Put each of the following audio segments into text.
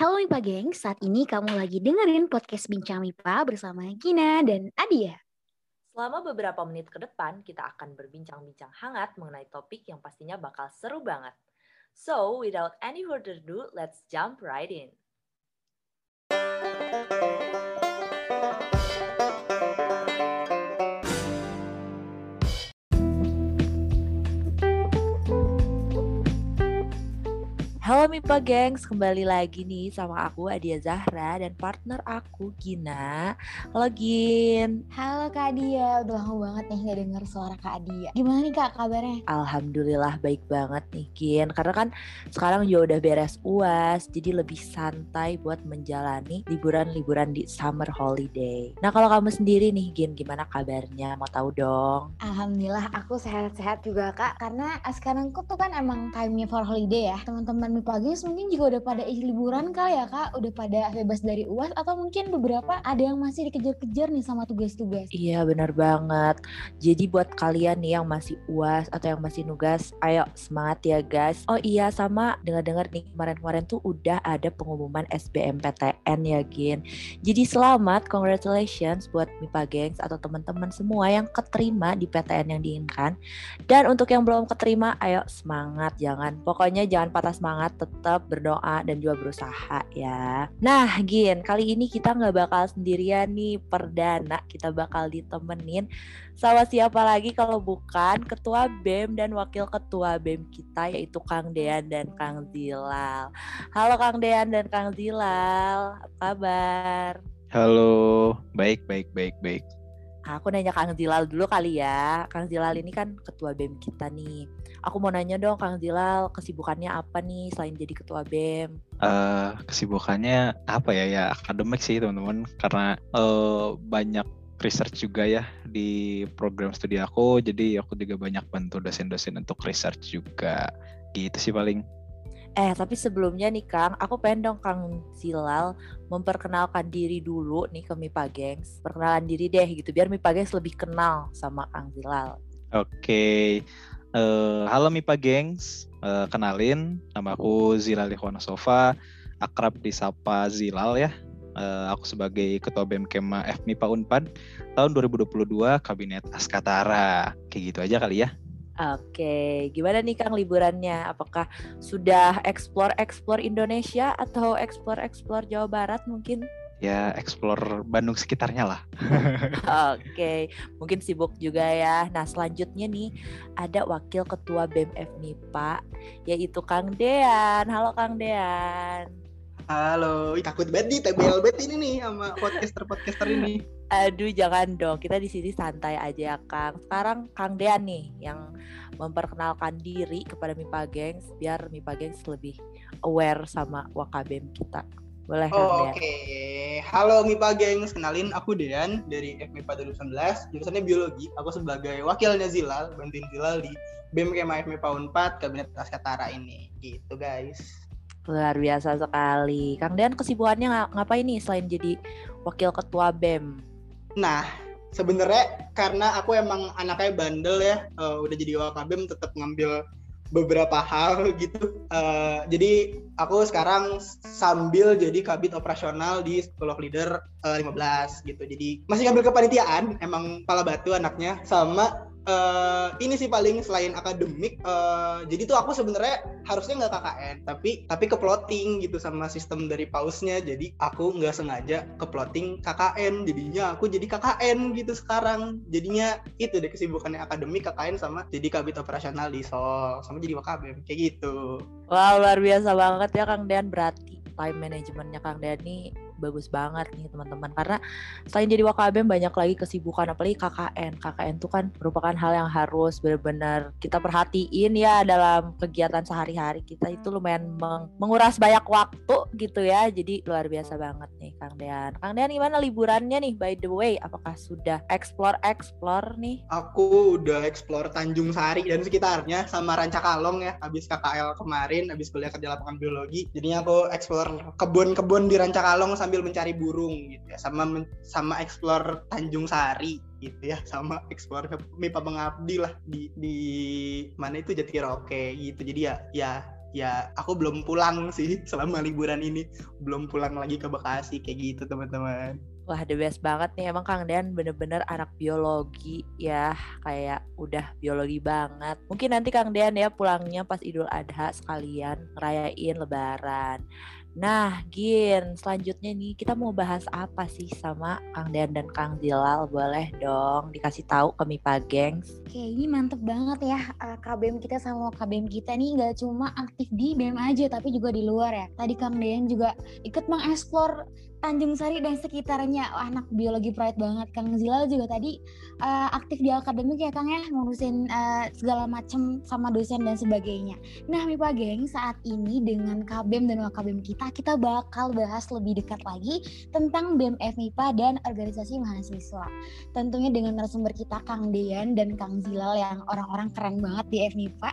Halo MIPA Geng, saat ini kamu lagi dengerin podcast Bincang MIPA bersama Gina dan Adia. Selama beberapa menit ke depan, kita akan berbincang-bincang hangat mengenai topik yang pastinya bakal seru banget. So, without any further ado, let's jump right in. Halo MIPA Gengs, kembali lagi nih sama aku Adia Zahra dan partner aku Gina. Halo Gin. Halo Kak Adia, udah lama banget nih gak denger suara Kak Adia. Gimana nih Kak kabarnya? Alhamdulillah baik banget nih Gin, karena kan sekarang juga udah beres UAS, jadi lebih santai buat menjalani liburan-liburan di summer holiday. Nah kalau kamu sendiri nih Gin, gimana kabarnya? Mau tahu dong? Alhamdulillah aku sehat-sehat juga Kak, karena sekarang tuh kan emang time for holiday ya. Teman-teman MIPA Gengs mungkin juga udah pada liburan kali ya Kak, udah pada bebas dari UAS atau mungkin beberapa ada yang masih dikejar-kejar nih sama tugas-tugas. Iya benar banget. Jadi buat kalian nih yang masih UAS atau yang masih nugas, ayo semangat ya guys. Oh iya sama dengar-dengar nih kemarin-kemarin tuh udah ada pengumuman SBMPTN ya Gin. Jadi selamat, congratulations buat MIPA Gengs atau teman-teman semua yang keterima di PTN yang diinginkan. Dan untuk yang belum keterima, ayo semangat jangan. Pokoknya jangan patah semangat tetap berdoa dan juga berusaha ya. Nah, Gin, kali ini kita nggak bakal sendirian nih perdana, kita bakal ditemenin sama siapa lagi kalau bukan Ketua BEM dan Wakil Ketua BEM kita yaitu Kang Dean dan Kang Zilal. Halo Kang Dean dan Kang Zilal, apa kabar? Halo, baik, baik, baik, baik. Aku nanya Kang Zilal dulu kali ya. Kang Zilal ini kan ketua BEM kita nih. Aku mau nanya dong Kang Zilal, kesibukannya apa nih selain jadi ketua BEM? Uh, kesibukannya apa ya? Ya akademik sih teman-teman, karena uh, banyak research juga ya di program studi aku. Jadi aku juga banyak bantu dosen-dosen untuk research juga. Gitu sih paling. Eh, tapi sebelumnya nih Kang, aku pengen dong Kang Zilal memperkenalkan diri dulu nih ke MIPA Gengs. Perkenalan diri deh gitu, biar MIPA Gengs lebih kenal sama Kang Zilal. Oke, okay. Uh, halo Mipa Gengs, uh, kenalin nama aku Zilal Sofa, akrab disapa Zilal ya. Uh, aku sebagai Ketua BEM Kema FMIPA Unpad tahun 2022 Kabinet Askatara. Kayak gitu aja kali ya. Oke, gimana nih Kang liburannya? Apakah sudah explore-explore Indonesia atau explore-explore Jawa Barat mungkin? ya explore Bandung sekitarnya lah. Oke, mungkin sibuk juga ya. Nah selanjutnya nih ada Wakil Ketua BMF MIPA yaitu Kang Dean. Halo Kang Dean. Halo, Ih, takut banget nih TBL bet ini nih sama podcaster-podcaster ini. Aduh jangan dong, kita di sini santai aja Kang. Sekarang Kang Dean nih yang memperkenalkan diri kepada MIPA Gengs biar MIPA Gengs lebih aware sama WKBM kita. Boleh oh, Oke, okay. halo MIPA gengs, kenalin aku Dean dari FMIPA 2019, jurusannya biologi. Aku sebagai wakilnya Zilal, bantuin Zilal di BEM Kema FMIPA 4 Kabinet Askatara ini. Gitu guys. Luar biasa sekali. Kang Dean kesibukannya ng ngapain nih selain jadi wakil ketua BEM? Nah, sebenarnya karena aku emang anaknya bandel ya, uh, udah jadi wakabem tetap ngambil beberapa hal gitu. Uh, jadi aku sekarang sambil jadi kabit operasional di of Leader uh, eh, 15 gitu. Jadi masih ngambil kepanitiaan, emang pala batu anaknya sama uh, ini sih paling selain akademik uh, jadi tuh aku sebenarnya harusnya nggak KKN tapi tapi ke plotting gitu sama sistem dari pausnya. Jadi aku nggak sengaja ke plotting KKN jadinya aku jadi KKN gitu sekarang. Jadinya itu deh kesibukannya akademik KKN sama jadi kabit operasional di Sol sama jadi wakabem kayak gitu. Wow luar biasa banget ya Kang Dean. Berarti time manajemennya Kang Dean nih bagus banget nih teman-teman. Karena selain jadi wakabem banyak lagi kesibukan apalagi KKN KKN itu kan merupakan hal yang harus benar-benar kita perhatiin ya dalam kegiatan sehari-hari kita. Itu lumayan meng menguras banyak waktu gitu ya. Jadi luar biasa banget nih Kang Dean. Kang Dean gimana liburannya nih? By the way apakah sudah explore explore nih? Aku udah explore Tanjung Sari dan sekitarnya sama Rancakalong ya. Habis KKL kemarin habis kuliah kerja lapangan biologi. Jadinya aku explore kebun-kebun di Rancakalong sama sambil mencari burung gitu ya sama sama explore Tanjung Sari gitu ya sama explore MIPA Mengabdi lah di di mana itu Jatiroke gitu jadi ya ya ya aku belum pulang sih selama liburan ini belum pulang lagi ke Bekasi kayak gitu teman-teman Wah the best banget nih emang Kang Dean bener-bener anak biologi ya kayak udah biologi banget. Mungkin nanti Kang Dean ya pulangnya pas Idul Adha sekalian ngerayain Lebaran. Nah, Gin, selanjutnya nih kita mau bahas apa sih sama Kang Dean dan Kang Zilal? Boleh dong dikasih tahu ke Mipa Gengs. Oke, ini mantep banget ya uh, KBM kita sama KBM kita nih nggak cuma aktif di BEM aja tapi juga di luar ya. Tadi Kang Dean juga ikut mengeksplor Tanjung Sari dan sekitarnya oh, anak biologi pride banget Kang Zilal juga tadi uh, aktif di akademik ya Kang ya ngurusin uh, segala macam sama dosen dan sebagainya. Nah Mipa Geng saat ini dengan KBM dan WKBM kita kita bakal bahas lebih dekat lagi tentang BEM FMIPA dan organisasi mahasiswa. Tentunya dengan narasumber kita Kang Dean dan Kang Zilal yang orang-orang keren banget di FMIPA.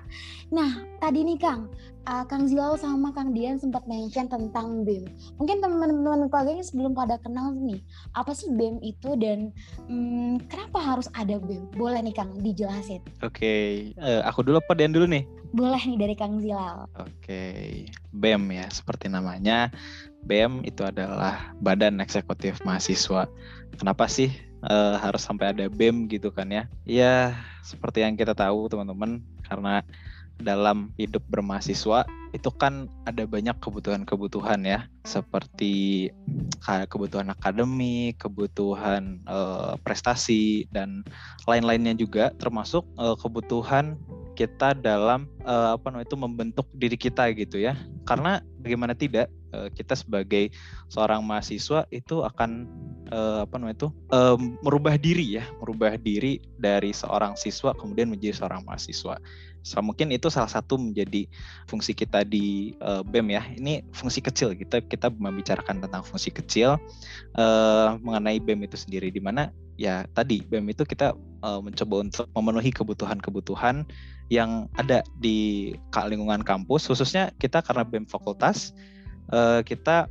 Nah tadi nih Kang uh, Kang Zilal sama Kang Dian sempat mention tentang BEM. Mungkin teman-teman keluarganya sebelum pada kenal nih, apa sih BEM itu dan hmm, kenapa harus ada BEM? Boleh nih Kang dijelasin. Oke, okay. uh, eh, aku dulu apa Dian dulu nih? Boleh nih dari Kang Zilal. Oke, okay. BEM ya seperti namanya. BEM itu adalah Badan Eksekutif Mahasiswa. Kenapa sih uh, harus sampai ada BEM gitu kan ya? Ya seperti yang kita tahu teman-teman karena dalam hidup bermahasiswa itu kan ada banyak kebutuhan-kebutuhan ya seperti kebutuhan akademik, kebutuhan uh, prestasi dan lain-lainnya juga termasuk uh, kebutuhan kita dalam uh, apa namanya itu membentuk diri kita gitu ya. Karena bagaimana tidak kita sebagai seorang mahasiswa itu akan apa namanya itu merubah diri ya, merubah diri dari seorang siswa kemudian menjadi seorang mahasiswa. So, mungkin itu salah satu menjadi fungsi kita di uh, BEM ya. Ini fungsi kecil kita kita membicarakan tentang fungsi kecil uh, mengenai BEM itu sendiri di mana ya tadi BEM itu kita uh, mencoba untuk memenuhi kebutuhan-kebutuhan yang ada di lingkungan kampus khususnya kita karena BEM fakultas uh, kita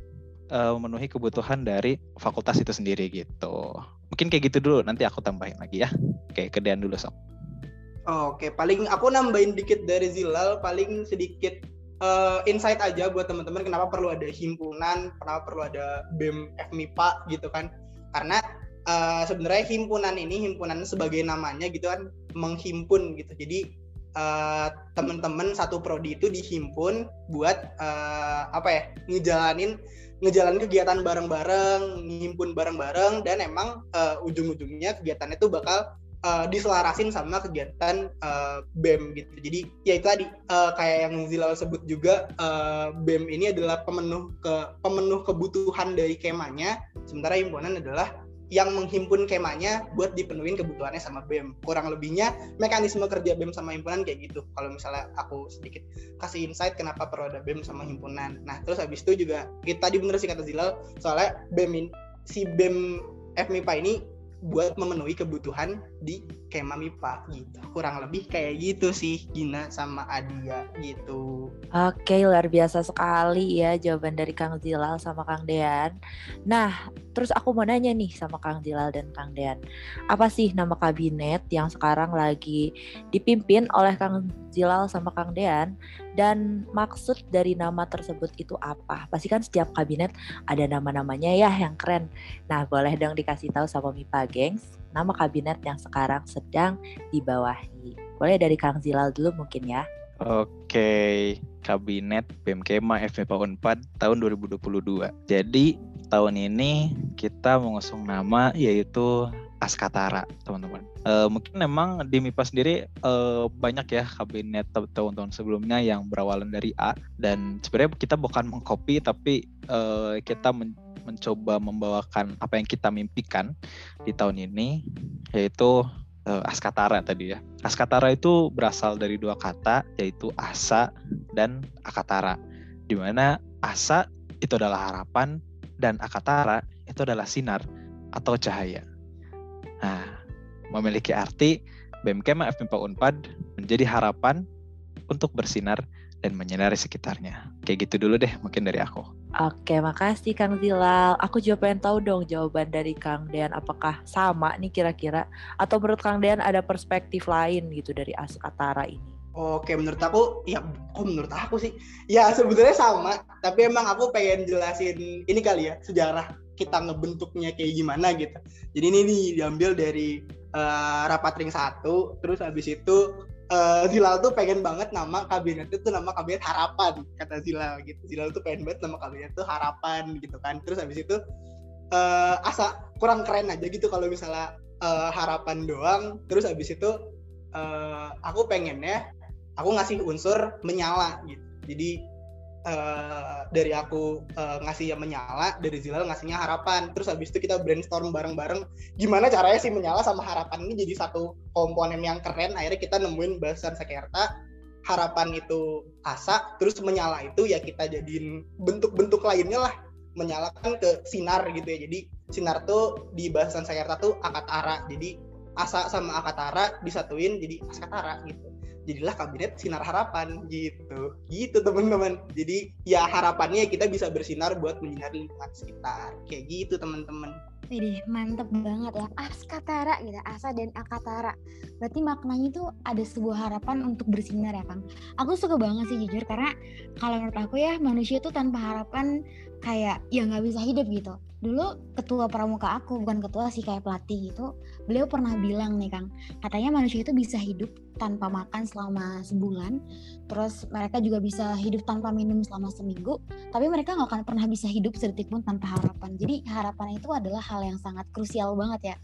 uh, memenuhi kebutuhan dari fakultas itu sendiri gitu. Mungkin kayak gitu dulu nanti aku tambahin lagi ya. Oke, kedean dulu sok. Oke, paling aku nambahin dikit dari Zilal, paling sedikit uh, insight aja buat teman-teman kenapa perlu ada himpunan, kenapa perlu ada BEM FMIPA gitu kan. Karena uh, sebenarnya himpunan ini himpunan sebagai namanya gitu kan menghimpun gitu. Jadi uh, teman-teman satu prodi itu dihimpun buat uh, apa ya? ngejalanin ngejalanin kegiatan bareng-bareng, ngimpun bareng-bareng dan emang uh, ujung-ujungnya kegiatan itu bakal uh, diselarasin sama kegiatan uh, BEM gitu. Jadi ya itu tadi uh, kayak yang Zilal sebut juga uh, BEM ini adalah pemenuh ke pemenuh kebutuhan dari kemanya, sementara himpunan adalah yang menghimpun kemanya buat dipenuhin kebutuhannya sama BEM. Kurang lebihnya mekanisme kerja BEM sama himpunan kayak gitu. Kalau misalnya aku sedikit kasih insight kenapa perlu ada BEM sama himpunan. Nah, terus habis itu juga kita tadi bener sih kata Zilal, soalnya BEM si BEM FMIPA ini buat memenuhi kebutuhan di kema MIPA gitu. Kurang lebih kayak gitu sih Gina sama Adia gitu. Oke, luar biasa sekali ya jawaban dari Kang Zilal sama Kang Dean. Nah, terus aku mau nanya nih sama Kang Zilal dan Kang Dean. Apa sih nama kabinet yang sekarang lagi dipimpin oleh Kang Zilal sama Kang Dean dan maksud dari nama tersebut itu apa? Pasti kan setiap kabinet ada nama-namanya ya yang keren. Nah, boleh dong dikasih tahu sama Mipa Gengs, nama kabinet yang sekarang sedang dibawahi. Boleh dari Kang Zilal dulu mungkin ya. Oke, Kabinet BMKMA FMIPA Unpad tahun 2022. Jadi tahun ini kita mengusung nama yaitu Askatara, teman-teman. Uh, mungkin memang di MIPA sendiri uh, banyak ya kabinet tahun-tahun sebelumnya yang berawalan dari A dan sebenarnya kita bukan mengcopy tapi uh, kita men mencoba membawakan apa yang kita mimpikan di tahun ini yaitu uh, Askatara tadi ya. Askatara itu berasal dari dua kata yaitu asa dan akatara. Di mana asa itu adalah harapan dan akatara itu adalah sinar atau cahaya. Nah, memiliki arti BMKM FMIPA Unpad menjadi harapan untuk bersinar dan menyinari sekitarnya. Kayak gitu dulu deh mungkin dari aku. Oke, makasih Kang Zilal. Aku juga pengen tahu dong jawaban dari Kang Dean. Apakah sama nih kira-kira? Atau menurut Kang Dean ada perspektif lain gitu dari Askatara ini? Oke, menurut aku, ya kok menurut aku sih, ya sebenarnya sama. Tapi emang aku pengen jelasin ini kali ya sejarah kita ngebentuknya kayak gimana gitu. Jadi ini nih diambil dari uh, rapat ring satu, terus habis itu uh, Zilal tuh pengen banget nama kabinet itu nama kabinet harapan kata Zilal gitu. Zilal tuh pengen banget nama kabinet itu harapan gitu kan. Terus habis itu uh, asa kurang keren aja gitu kalau misalnya uh, harapan doang. Terus habis itu uh, aku pengennya aku ngasih unsur menyala gitu jadi uh, dari aku uh, ngasih yang menyala dari Zilal ngasihnya harapan. Terus habis itu kita brainstorm bareng-bareng gimana caranya sih menyala sama harapan ini jadi satu komponen yang keren. Akhirnya kita nemuin bahasan Sekerta harapan itu asa terus menyala itu ya kita jadiin bentuk-bentuk lainnya lah. Menyalakan ke sinar gitu ya. Jadi sinar tuh di bahasan Sekerta tuh akatara. Jadi asa sama akatara disatuin jadi askatara gitu jadilah kabinet sinar harapan gitu gitu teman-teman jadi ya harapannya kita bisa bersinar buat menyinari lingkungan sekitar kayak gitu teman-teman Widih, mantep banget ya. Askatara gitu, asa dan akatara. Berarti maknanya itu ada sebuah harapan untuk bersinar ya Kang. Aku suka banget sih jujur karena kalau menurut aku ya manusia itu tanpa harapan kayak ya nggak bisa hidup gitu. Dulu ketua pramuka aku bukan ketua sih kayak pelatih gitu beliau pernah bilang nih kang katanya manusia itu bisa hidup tanpa makan selama sebulan terus mereka juga bisa hidup tanpa minum selama seminggu tapi mereka nggak akan pernah bisa hidup sedetik pun tanpa harapan. Jadi harapan itu adalah hal yang sangat krusial banget ya.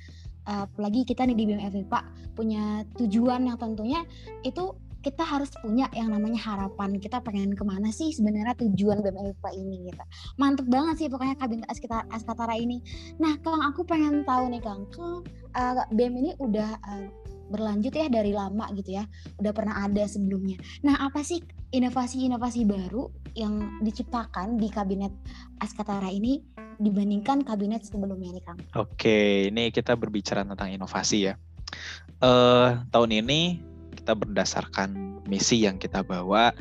Apalagi kita nih di BMF Pak punya tujuan yang tentunya itu kita harus punya yang namanya harapan. Kita pengen ke mana sih sebenarnya tujuan BEM IPA ini gitu. Mantep banget sih pokoknya Askita, Askatara ini. Nah Kang aku pengen tahu nih Kang. Kang uh, BEM ini udah uh, berlanjut ya dari lama gitu ya. Udah pernah ada sebelumnya. Nah apa sih inovasi-inovasi baru yang diciptakan di kabinet Askatara ini dibandingkan kabinet sebelumnya nih Kang? Oke ini kita berbicara tentang inovasi ya. Uh, tahun ini kita berdasarkan misi yang kita bawa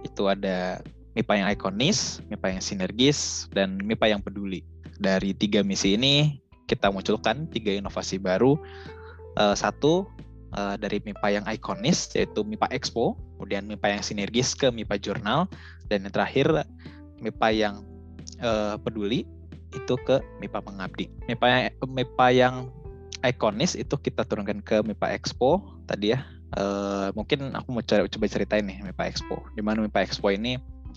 itu ada MIPA yang ikonis, MIPA yang sinergis, dan MIPA yang peduli. Dari tiga misi ini kita munculkan tiga inovasi baru. Uh, satu uh, dari MIPA yang ikonis yaitu MIPA Expo, kemudian MIPA yang sinergis ke MIPA Jurnal, dan yang terakhir MIPA yang uh, peduli itu ke MIPA Mengabdi. MIPA MIPA yang ikonis itu kita turunkan ke MIPA Expo tadi ya Uh, mungkin aku mau coba, ceritain nih MIPA Expo. Di mana MIPA Expo ini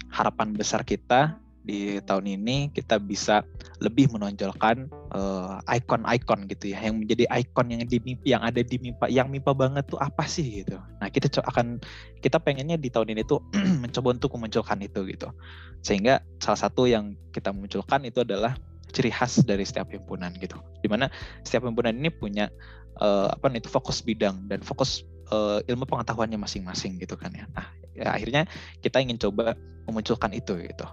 harapan besar kita di tahun ini kita bisa lebih menonjolkan uh, ikon-ikon gitu ya yang menjadi ikon yang di yang ada di MIPA yang MIPA banget tuh apa sih gitu. Nah, kita akan kita pengennya di tahun ini tuh mencoba untuk memunculkan itu gitu. Sehingga salah satu yang kita munculkan itu adalah ciri khas dari setiap himpunan gitu. Di mana setiap himpunan ini punya uh, apa nih itu fokus bidang dan fokus uh, ilmu pengetahuannya masing-masing gitu kan ya. Nah, ya, akhirnya kita ingin coba memunculkan itu gitu.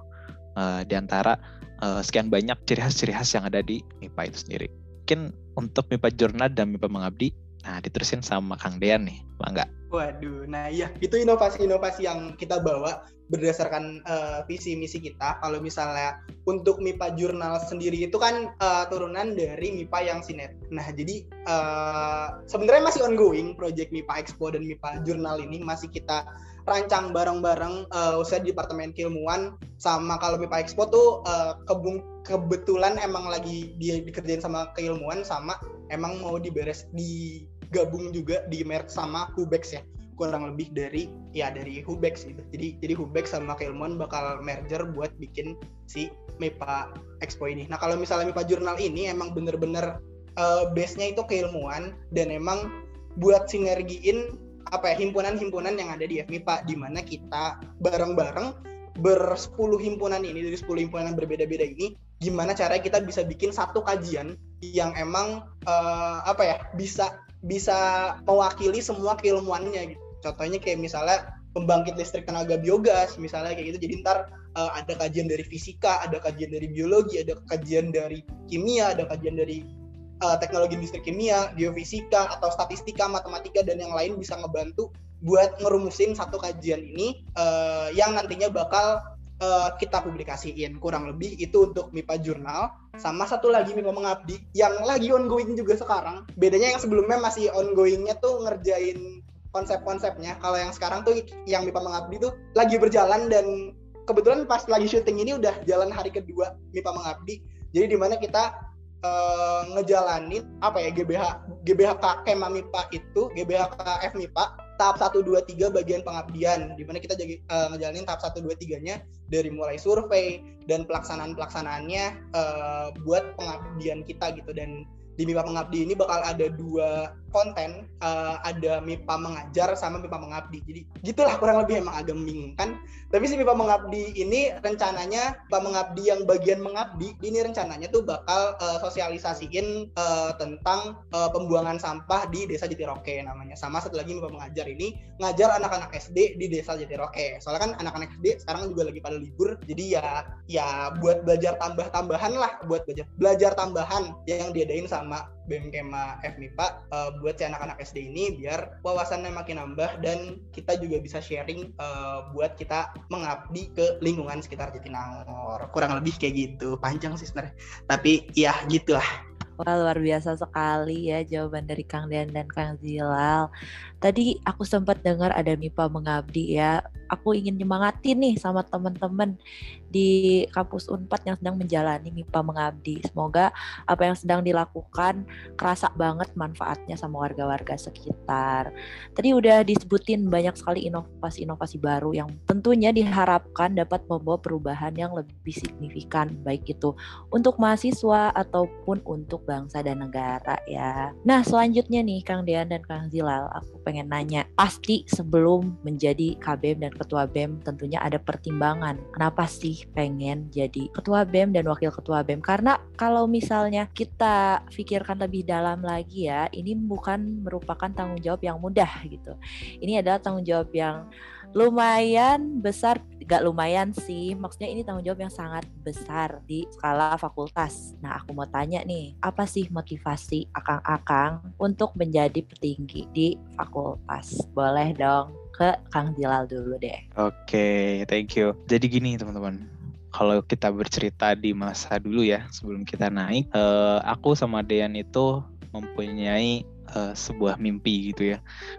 Uh, di antara uh, sekian banyak ciri khas-ciri khas yang ada di MIPA itu sendiri. Mungkin untuk MIPA Jurnal dan MIPA Mengabdi, nah diterusin sama Kang Dean nih, Bangga. Waduh, nah iya itu inovasi-inovasi yang kita bawa berdasarkan uh, visi misi kita. Kalau misalnya untuk MIPA jurnal sendiri itu kan uh, turunan dari MIPA yang sinet. Nah jadi uh, sebenarnya masih ongoing project MIPA Expo dan MIPA jurnal ini masih kita rancang bareng-bareng uh, usaha Departemen Keilmuan sama kalau MIPA Expo tuh uh, kebung kebetulan emang lagi dia dikerjain sama keilmuan sama emang mau diberes di gabung juga di merek sama Hubex ya kurang lebih dari ya dari Hubex gitu. Jadi jadi Hubex sama keilmuan bakal merger buat bikin si MIPA Expo ini. Nah kalau misalnya MIPA Jurnal ini emang bener-bener uh, base-nya itu keilmuan dan emang buat sinergiin apa ya himpunan-himpunan yang ada di FMIPA di mana kita bareng-bareng bersepuluh himpunan ini dari sepuluh himpunan berbeda-beda ini gimana caranya kita bisa bikin satu kajian yang emang uh, apa ya bisa bisa mewakili semua keilmuannya gitu. Contohnya kayak misalnya pembangkit listrik tenaga biogas misalnya kayak gitu. Jadi ntar uh, ada kajian dari fisika, ada kajian dari biologi, ada kajian dari kimia, ada kajian dari uh, teknologi industri kimia, geofisika atau statistika, matematika dan yang lain bisa ngebantu buat ngerumusin satu kajian ini uh, yang nantinya bakal uh, kita publikasiin. Kurang lebih itu untuk MIPA Jurnal. Sama satu lagi MIPA Mengabdi yang lagi ongoing juga sekarang. Bedanya yang sebelumnya masih ongoingnya tuh ngerjain konsep-konsepnya. Kalau yang sekarang tuh yang MIPA Mengabdi tuh lagi berjalan dan kebetulan pas lagi syuting ini udah jalan hari kedua MIPA Mengabdi. Jadi di mana kita uh, ngejalanin apa ya GBH GBHK Kema MIPA itu GBHK F MIPA tahap 1 2 3 bagian pengabdian di mana kita jadi uh, ngejalanin tahap 1 2 3-nya dari mulai survei dan pelaksanaan-pelaksanaannya uh, buat pengabdian kita gitu dan di MIPA Mengabdi ini bakal ada dua konten uh, ada MIPA mengajar sama MIPA mengabdi. Jadi gitulah kurang lebih emang agak membingungkan. Tapi si MIPA mengabdi ini rencananya MIPA mengabdi yang bagian mengabdi ini rencananya tuh bakal uh, sosialisasiin uh, tentang uh, pembuangan sampah di Desa Jatiroke namanya. Sama satu lagi MIPA mengajar ini ngajar anak-anak SD di Desa Jatiroke. Soalnya kan anak-anak SD sekarang juga lagi pada libur. Jadi ya ya buat belajar tambah-tambahan lah, buat belajar belajar tambahan yang diadain sama BMKMA FMIPA uh, buat si anak-anak SD ini biar wawasannya makin nambah dan kita juga bisa sharing uh, buat kita mengabdi ke lingkungan sekitar Jatinangor. Kurang lebih kayak gitu. Panjang sih sebenarnya. Tapi ya gitulah. Wah luar biasa sekali ya jawaban dari Kang Dian dan Kang Zilal. Tadi aku sempat dengar ada MIPA mengabdi ya. Aku ingin nyemangatin nih sama teman-teman di kampus Unpad yang sedang menjalani MIPA mengabdi. Semoga apa yang sedang dilakukan kerasa banget manfaatnya sama warga-warga sekitar. Tadi udah disebutin banyak sekali inovasi-inovasi baru yang tentunya diharapkan dapat membawa perubahan yang lebih signifikan baik itu untuk mahasiswa ataupun untuk bangsa dan negara ya. Nah, selanjutnya nih Kang Dian dan Kang Zilal, aku pengen nanya. Pasti sebelum menjadi KBM dan Ketua BEM tentunya ada pertimbangan. Kenapa sih pengen jadi ketua BEM dan wakil ketua BEM karena kalau misalnya kita pikirkan lebih dalam lagi ya ini bukan merupakan tanggung jawab yang mudah gitu. Ini adalah tanggung jawab yang lumayan besar. Gak lumayan sih maksudnya ini tanggung jawab yang sangat besar di skala fakultas. Nah aku mau tanya nih apa sih motivasi akang-akang untuk menjadi petinggi di fakultas? Boleh dong ke Kang Dilal dulu deh. Oke, okay, thank you. Jadi gini teman-teman, kalau kita bercerita di masa dulu ya sebelum kita naik, uh, aku sama Dean itu mempunyai uh, sebuah mimpi gitu ya,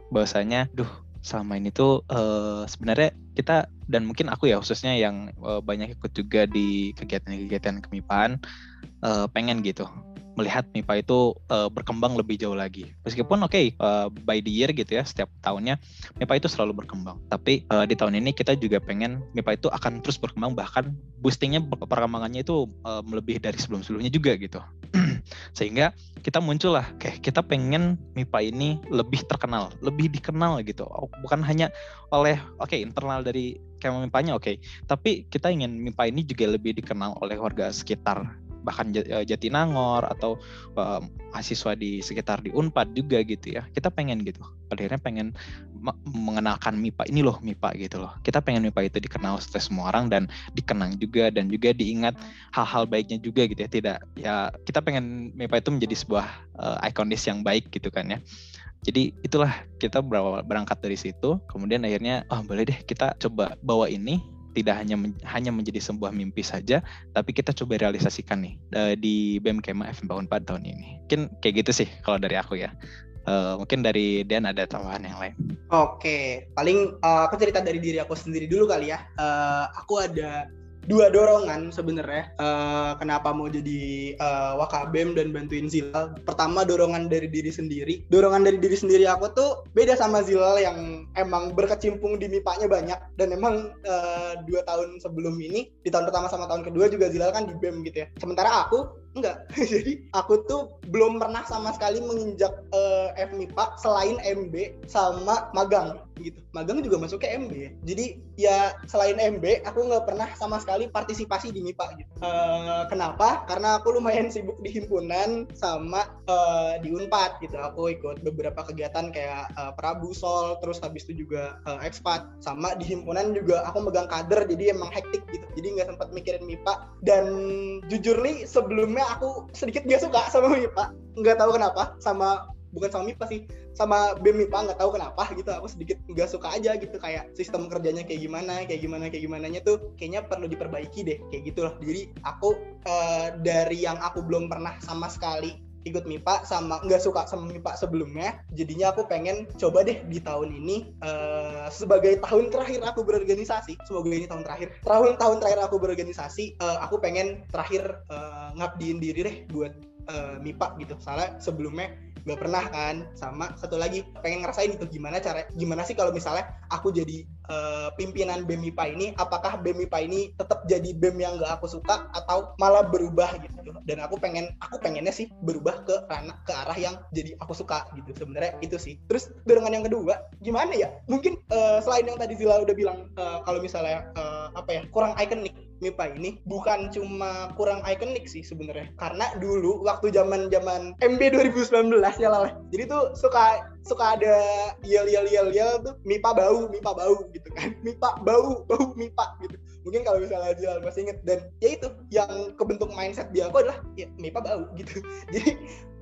bahwasanya, duh selama ini tuh uh, sebenarnya kita dan mungkin aku ya khususnya yang uh, banyak ikut juga di kegiatan-kegiatan kemipaan uh, pengen gitu melihat MIPA itu uh, berkembang lebih jauh lagi. Meskipun oke okay, uh, by the year gitu ya setiap tahunnya MIPA itu selalu berkembang. Tapi uh, di tahun ini kita juga pengen MIPA itu akan terus berkembang bahkan boostingnya perkembangannya itu uh, melebihi dari sebelum-sebelumnya juga gitu. Sehingga kita muncul lah kayak kita pengen MIPA ini lebih terkenal, lebih dikenal gitu. Bukan hanya oleh oke okay, internal dari kayak MIPA-nya oke, okay. tapi kita ingin MIPA ini juga lebih dikenal oleh warga sekitar bahkan eh, Jatinangor atau uh, mahasiswa di sekitar di Unpad juga gitu ya. Kita pengen gitu. Akhirnya pengen mengenalkan MIPA ini loh MIPA gitu loh. Kita pengen MIPA itu dikenal oleh semua orang dan dikenang juga dan juga diingat hal-hal baiknya juga gitu ya. Tidak ya kita pengen MIPA itu menjadi sebuah uh, ikonis yang baik gitu kan ya. Jadi itulah kita berangkat dari situ. Kemudian akhirnya oh boleh deh kita coba bawa ini tidak hanya hanya menjadi sebuah mimpi saja, tapi kita coba realisasikan nih uh, di BEM Kema FM 4 tahun ini. Mungkin kayak gitu sih kalau dari aku ya. Uh, mungkin dari Dan ada tambahan yang lain. Oke, paling uh, aku cerita dari diri aku sendiri dulu kali ya. Uh, aku ada dua dorongan sebenarnya uh, kenapa mau jadi uh, wakabem dan bantuin Zilal. Pertama dorongan dari diri sendiri. Dorongan dari diri sendiri aku tuh beda sama Zilal yang emang berkecimpung di MIPA-nya banyak dan emang uh, dua tahun sebelum ini di tahun pertama sama tahun kedua juga Zilal kan di BEM gitu ya. Sementara aku enggak. jadi aku tuh belum pernah sama sekali menginjak uh, FMIPA selain MB sama magang gitu. Magang juga masuk ke MB. Jadi ya selain MB aku nggak pernah sama sekali partisipasi di MIPA gitu. Uh, kenapa? Karena aku lumayan sibuk di himpunan sama uh, di Unpad gitu. Aku ikut beberapa kegiatan kayak uh, Prabu Sol, terus habis itu juga uh, ekspat. Sama di himpunan juga aku megang kader jadi emang hektik gitu. Jadi nggak sempat mikirin MIPA dan jujur nih sebelumnya aku sedikit gak suka sama MIPA. Nggak tahu kenapa sama bukan sama MIPA sih sama BEM MIPA nggak tahu kenapa gitu aku sedikit nggak suka aja gitu kayak sistem kerjanya kayak gimana kayak gimana kayak gimana nya tuh kayaknya perlu diperbaiki deh kayak gitu loh jadi aku uh, dari yang aku belum pernah sama sekali ikut MIPA sama nggak suka sama MIPA sebelumnya. Jadinya aku pengen coba deh di tahun ini uh, sebagai tahun terakhir aku berorganisasi. Semoga ini tahun terakhir. Tahun tahun terakhir aku berorganisasi uh, aku pengen terakhir uh, ngabdiin diri deh buat uh, MIPA gitu. Soalnya sebelumnya nggak pernah kan. Sama satu lagi pengen ngerasain itu gimana cara gimana sih kalau misalnya aku jadi uh, pimpinan BEM IPA ini apakah BEM IPA ini tetap jadi BEM yang nggak aku suka atau malah berubah gitu. Dan aku pengen aku pengennya sih berubah ke ranah ke arah yang jadi aku suka gitu sebenarnya itu sih. Terus dorongan yang kedua gimana ya? Mungkin uh, selain yang tadi Zila udah bilang uh, kalau misalnya uh, apa ya kurang ikonik MIPA ini bukan cuma kurang ikonik sih sebenarnya. Karena dulu waktu zaman zaman MB 2019 ya lah jadi tuh suka suka ada yel yel yel yel tuh MIPA bau MIPA bau gitu kan. MIPA bau bau MIPA gitu mungkin kalau misalnya Jilal masih inget dan ya itu yang kebentuk mindset dia aku adalah ya MIPA bau gitu jadi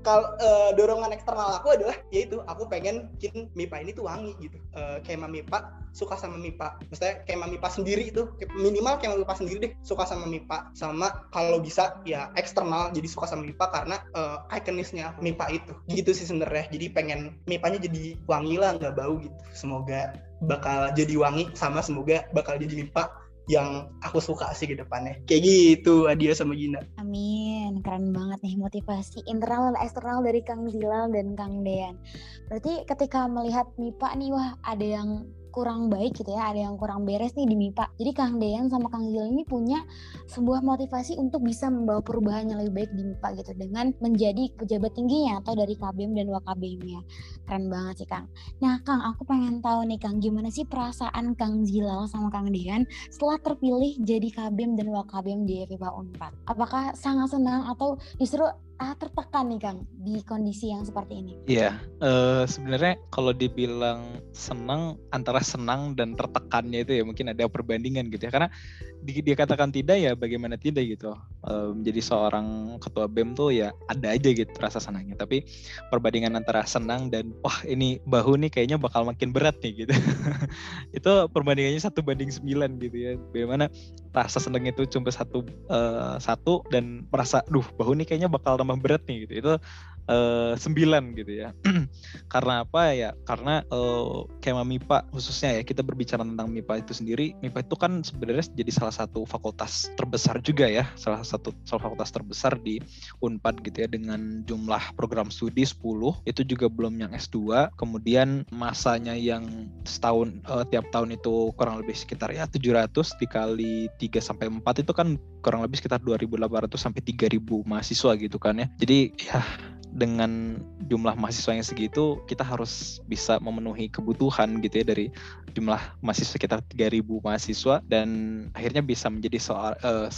kalau uh, dorongan eksternal aku adalah yaitu aku pengen bikin MIPA ini tuh wangi gitu uh, kema MIPA suka sama MIPA maksudnya kema MIPA sendiri itu minimal kema MIPA sendiri deh suka sama MIPA sama kalau bisa ya eksternal jadi suka sama MIPA karena uh, ikonisnya MIPA itu gitu sih sebenarnya jadi pengen MIPA-nya jadi wangi lah nggak bau gitu semoga bakal jadi wangi sama semoga bakal jadi MIPA yang aku suka sih ke depannya. Kayak gitu Adia sama Gina. Amin. Keren banget nih motivasi internal dan eksternal dari Kang Zilal dan Kang Dean. Berarti ketika melihat MIPA nih wah ada yang kurang baik gitu ya, ada yang kurang beres nih di MIPA. Jadi Kang Dean sama Kang Zil ini punya sebuah motivasi untuk bisa membawa perubahan yang lebih baik di MIPA gitu dengan menjadi pejabat tingginya atau dari KBM dan WKBM-nya. Keren banget sih Kang. Nah Kang, aku pengen tahu nih Kang, gimana sih perasaan Kang Zilal sama Kang Dean setelah terpilih jadi KBM dan WKBM di FIPA Unpad? Apakah sangat senang atau justru ah tertekan nih Kang di kondisi yang seperti ini? Iya, uh, sebenarnya kalau dibilang senang antara senang dan tertekannya itu ya mungkin ada perbandingan gitu ya. Karena di, dia katakan tidak ya bagaimana tidak gitu. Uh, menjadi seorang ketua bem tuh ya ada aja gitu rasa senangnya. Tapi perbandingan antara senang dan wah ini bahu nih kayaknya bakal makin berat nih gitu. Itu perbandingannya satu banding sembilan gitu ya. Bagaimana rasa senang itu cuma satu uh, satu dan merasa duh bahu nih kayaknya bakal tambah berat nih gitu. Itu sembilan gitu ya. Karena apa ya? Karena uh, kema MIPA khususnya ya kita berbicara tentang MIPA itu sendiri. MIPA itu kan sebenarnya jadi salah satu fakultas terbesar juga ya. Salah satu salah fakultas terbesar di Unpad gitu ya. Dengan jumlah program studi 10 itu juga belum yang S2 kemudian masanya yang setahun uh, tiap tahun itu kurang lebih sekitar ya 700 dikali 3 sampai 4 itu kan kurang lebih sekitar 2.800 sampai 3.000 mahasiswa gitu kan ya. Jadi ya dengan jumlah mahasiswa yang segitu kita harus bisa memenuhi kebutuhan gitu ya dari jumlah mahasiswa sekitar 3000 mahasiswa dan akhirnya bisa menjadi soal uh,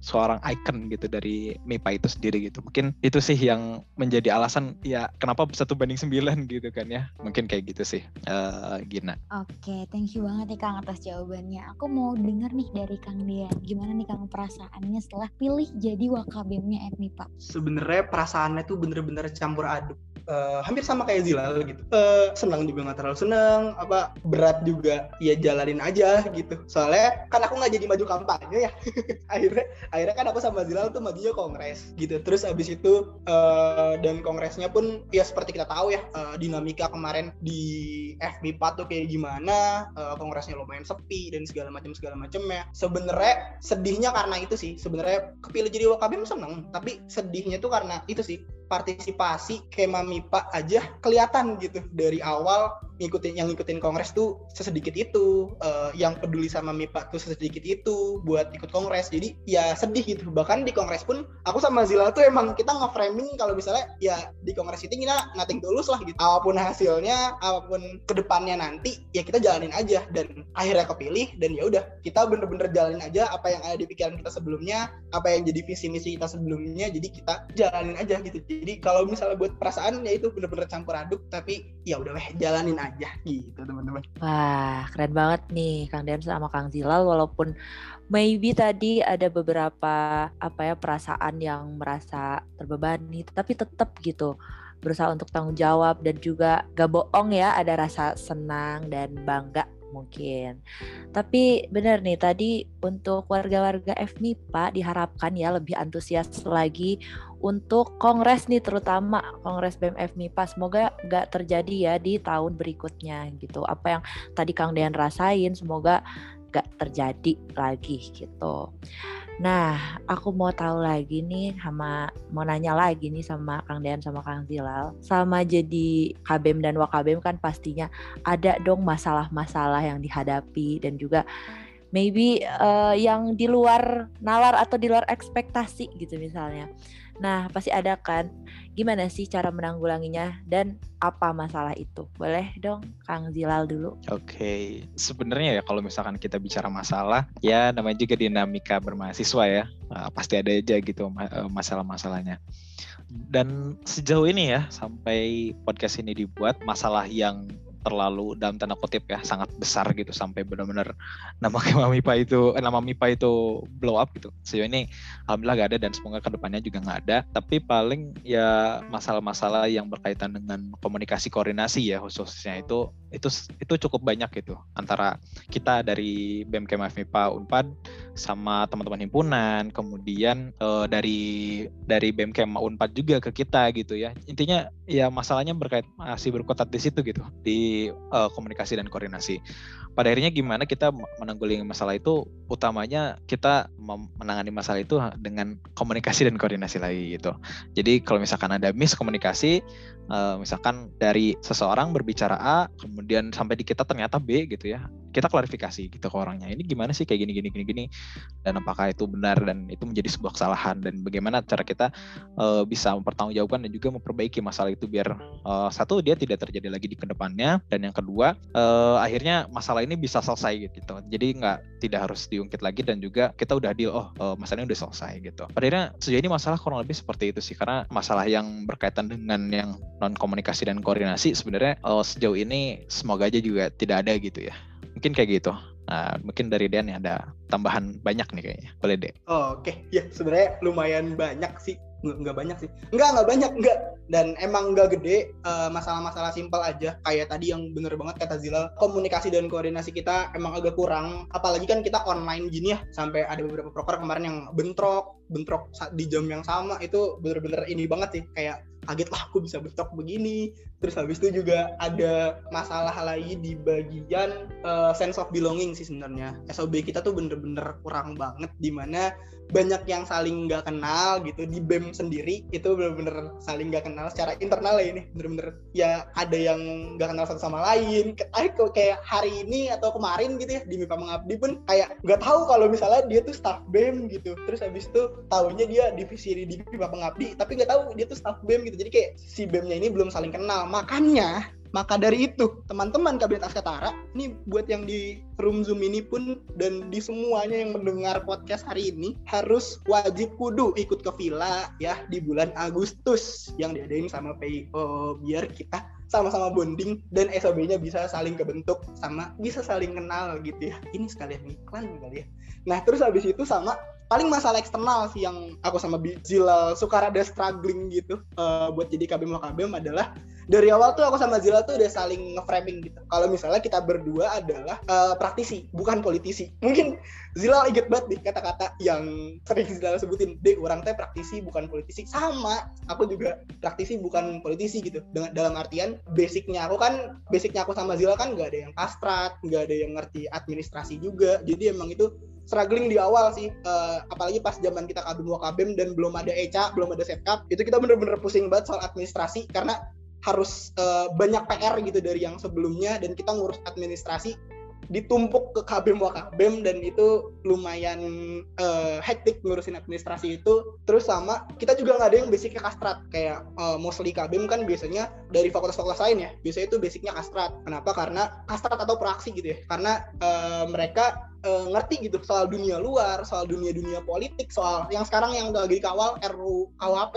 seorang icon gitu dari MIPA itu sendiri gitu. Mungkin itu sih yang menjadi alasan ya kenapa satu banding sembilan gitu kan ya. Mungkin kayak gitu sih uh, Gina. Oke, okay, thank you banget nih Kang atas jawabannya. Aku mau denger nih dari Kang Dian. Gimana nih Kang perasaannya setelah pilih jadi wakabemnya MIPA? Sebenarnya perasaannya tuh bener-bener campur aduk uh, hampir sama kayak Zilal gitu. Uh, senang juga nggak terlalu senang, apa berat juga ya jalanin aja gitu. Soalnya kan aku nggak jadi maju kampanye ya. akhirnya akhirnya kan aku sama Zilal tuh majunya kongres gitu. Terus abis itu uh, dan kongresnya pun ya seperti kita tahu ya uh, dinamika kemarin di FB4 tuh kayak gimana, uh, kongresnya lumayan sepi dan segala macam segala macamnya. Sebenarnya sedihnya karena itu sih. Sebenarnya kepilih jadi wakabim seneng, tapi sedihnya tuh karena itu sih partisipasi kema MIPA aja kelihatan gitu dari awal ngikutin yang ngikutin kongres tuh sesedikit itu. Uh, yang peduli sama MIPA tuh sesedikit itu buat ikut kongres. Jadi ya sedih gitu. Bahkan di kongres pun aku sama Zila tuh emang kita nge-framing kalau misalnya ya di kongres itu kita nating tulus lah gitu. Apa pun hasilnya apa pun ke depannya nanti ya kita jalanin aja. Dan akhirnya kepilih dan ya udah kita bener-bener jalanin aja apa yang ada di pikiran kita sebelumnya apa yang jadi visi misi kita sebelumnya. Jadi kita jalanin aja gitu. Jadi kalau misalnya buat perasaan ya itu bener-bener campur aduk. Tapi ya udah jalanin aja aja gitu teman-teman. Wah keren banget nih Kang Dean sama Kang Zilal walaupun maybe tadi ada beberapa apa ya perasaan yang merasa terbebani tapi tetap gitu berusaha untuk tanggung jawab dan juga gak bohong ya ada rasa senang dan bangga mungkin. Tapi benar nih tadi untuk warga-warga FMIPA diharapkan ya lebih antusias lagi untuk kongres nih terutama kongres BEM FMIPA semoga nggak terjadi ya di tahun berikutnya gitu. Apa yang tadi Kang Dean rasain semoga nggak terjadi lagi gitu. Nah, aku mau tahu lagi nih sama mau nanya lagi nih sama Kang Dean sama Kang Zilal. Sama jadi KBM dan Wakabem kan pastinya ada dong masalah-masalah yang dihadapi dan juga maybe uh, yang di luar nalar atau di luar ekspektasi gitu misalnya. Nah, pasti ada kan. Gimana sih cara menanggulanginya dan apa masalah itu? Boleh dong Kang Zilal dulu. Oke, okay. sebenarnya ya kalau misalkan kita bicara masalah, ya namanya juga dinamika bermahasiswa ya. Nah, pasti ada aja gitu eh, masalah-masalahnya. Dan sejauh ini ya sampai podcast ini dibuat, masalah yang terlalu dalam tanda kutip ya sangat besar gitu sampai benar-benar nama MIPA itu eh, nama MIPA itu blow up gitu. Sejauh ini alhamdulillah gak ada dan semoga ke depannya juga nggak ada. Tapi paling ya masalah-masalah yang berkaitan dengan komunikasi koordinasi ya khususnya itu itu itu cukup banyak gitu antara kita dari BMK MIPA Unpad sama teman-teman himpunan, kemudian uh, dari dari BMK Unpad juga ke kita gitu ya. Intinya ya masalahnya berkait masih berkutat di situ gitu di uh, komunikasi dan koordinasi. Pada akhirnya gimana kita menanggulangi masalah itu utamanya kita menangani masalah itu dengan komunikasi dan koordinasi lagi gitu. Jadi kalau misalkan ada miskomunikasi uh, misalkan dari seseorang berbicara A kemudian sampai di kita ternyata B gitu ya kita klarifikasi gitu ke orangnya ini gimana sih kayak gini gini gini gini? Dan apakah itu benar dan itu menjadi sebuah kesalahan? Dan bagaimana cara kita uh, bisa mempertanggungjawabkan dan juga memperbaiki masalah itu biar uh, satu dia tidak terjadi lagi di ke depannya dan yang kedua uh, akhirnya masalah ini bisa selesai gitu. Jadi nggak tidak harus diungkit lagi dan juga kita udah deal oh uh, masalahnya udah selesai gitu. Akhirnya sejauh ini masalah kurang lebih seperti itu sih karena masalah yang berkaitan dengan yang non komunikasi dan koordinasi sebenarnya uh, sejauh ini semoga aja juga tidak ada gitu ya mungkin kayak gitu Nah, mungkin dari Dan ya ada tambahan banyak nih kayaknya. Boleh deh. Oh, Oke, okay. ya sebenarnya lumayan banyak sih. Nggak, banyak sih. Enggak, nggak banyak, enggak. Dan emang nggak gede, uh, masalah-masalah simpel aja. Kayak tadi yang bener banget kata Zilal, komunikasi dan koordinasi kita emang agak kurang. Apalagi kan kita online gini ya, sampai ada beberapa proker kemarin yang bentrok, bentrok di jam yang sama, itu bener-bener ini banget sih. Kayak kaget lah aku bisa bentrok begini. Terus habis itu juga ada masalah lagi di bagian uh, sense of belonging sih sebenarnya. SOB kita tuh bener-bener kurang banget di mana banyak yang saling nggak kenal gitu di BEM sendiri itu bener-bener saling nggak kenal secara internal ya ini bener-bener ya ada yang nggak kenal satu sama lain. Kayak hari ini atau kemarin gitu ya di MIPA Mengabdi pun kayak nggak tahu kalau misalnya dia tuh staff BEM gitu. Terus habis itu tahunya dia divisi di MIPA Mengabdi tapi nggak tahu dia tuh staff BEM gitu jadi kayak si BEM-nya ini belum saling kenal. Makanya maka dari itu, teman-teman Kabinet Askatara, ini buat yang di room Zoom ini pun dan di semuanya yang mendengar podcast hari ini harus wajib kudu ikut ke villa ya di bulan Agustus yang diadain sama PIO biar kita sama-sama bonding dan SOB-nya bisa saling kebentuk sama bisa saling kenal gitu ya. Ini sekalian iklan kali ya. Nah, terus habis itu sama paling masalah eksternal sih yang aku sama Zilal suka rada struggling gitu uh, buat jadi KBM KBM adalah dari awal tuh aku sama Zila tuh udah saling nge-framing gitu. Kalau misalnya kita berdua adalah uh, praktisi, bukan politisi. Mungkin Zila inget banget nih kata-kata yang sering Zila sebutin. Dek, orang teh praktisi bukan politisi. Sama, aku juga praktisi bukan politisi gitu. Dengan dalam artian basicnya aku kan, basicnya aku sama Zila kan nggak ada yang kastrat, nggak ada yang ngerti administrasi juga. Jadi emang itu struggling di awal sih uh, apalagi pas zaman kita kabim kabim dan belum ada ECA belum ada setkap itu kita bener-bener pusing banget soal administrasi karena harus uh, banyak PR gitu dari yang sebelumnya dan kita ngurus administrasi ditumpuk ke KBM Wakabem dan itu lumayan uh, hektik ngurusin administrasi itu. Terus sama kita juga nggak ada yang basicnya kastrat. Kayak uh, mostly KBM kan biasanya dari fakultas-fakultas lain ya. Biasanya itu basicnya kastrat. Kenapa? Karena kastrat atau praksi gitu ya. Karena uh, mereka uh, ngerti gitu soal dunia luar soal dunia-dunia politik soal yang sekarang yang lagi kawal RU KUHP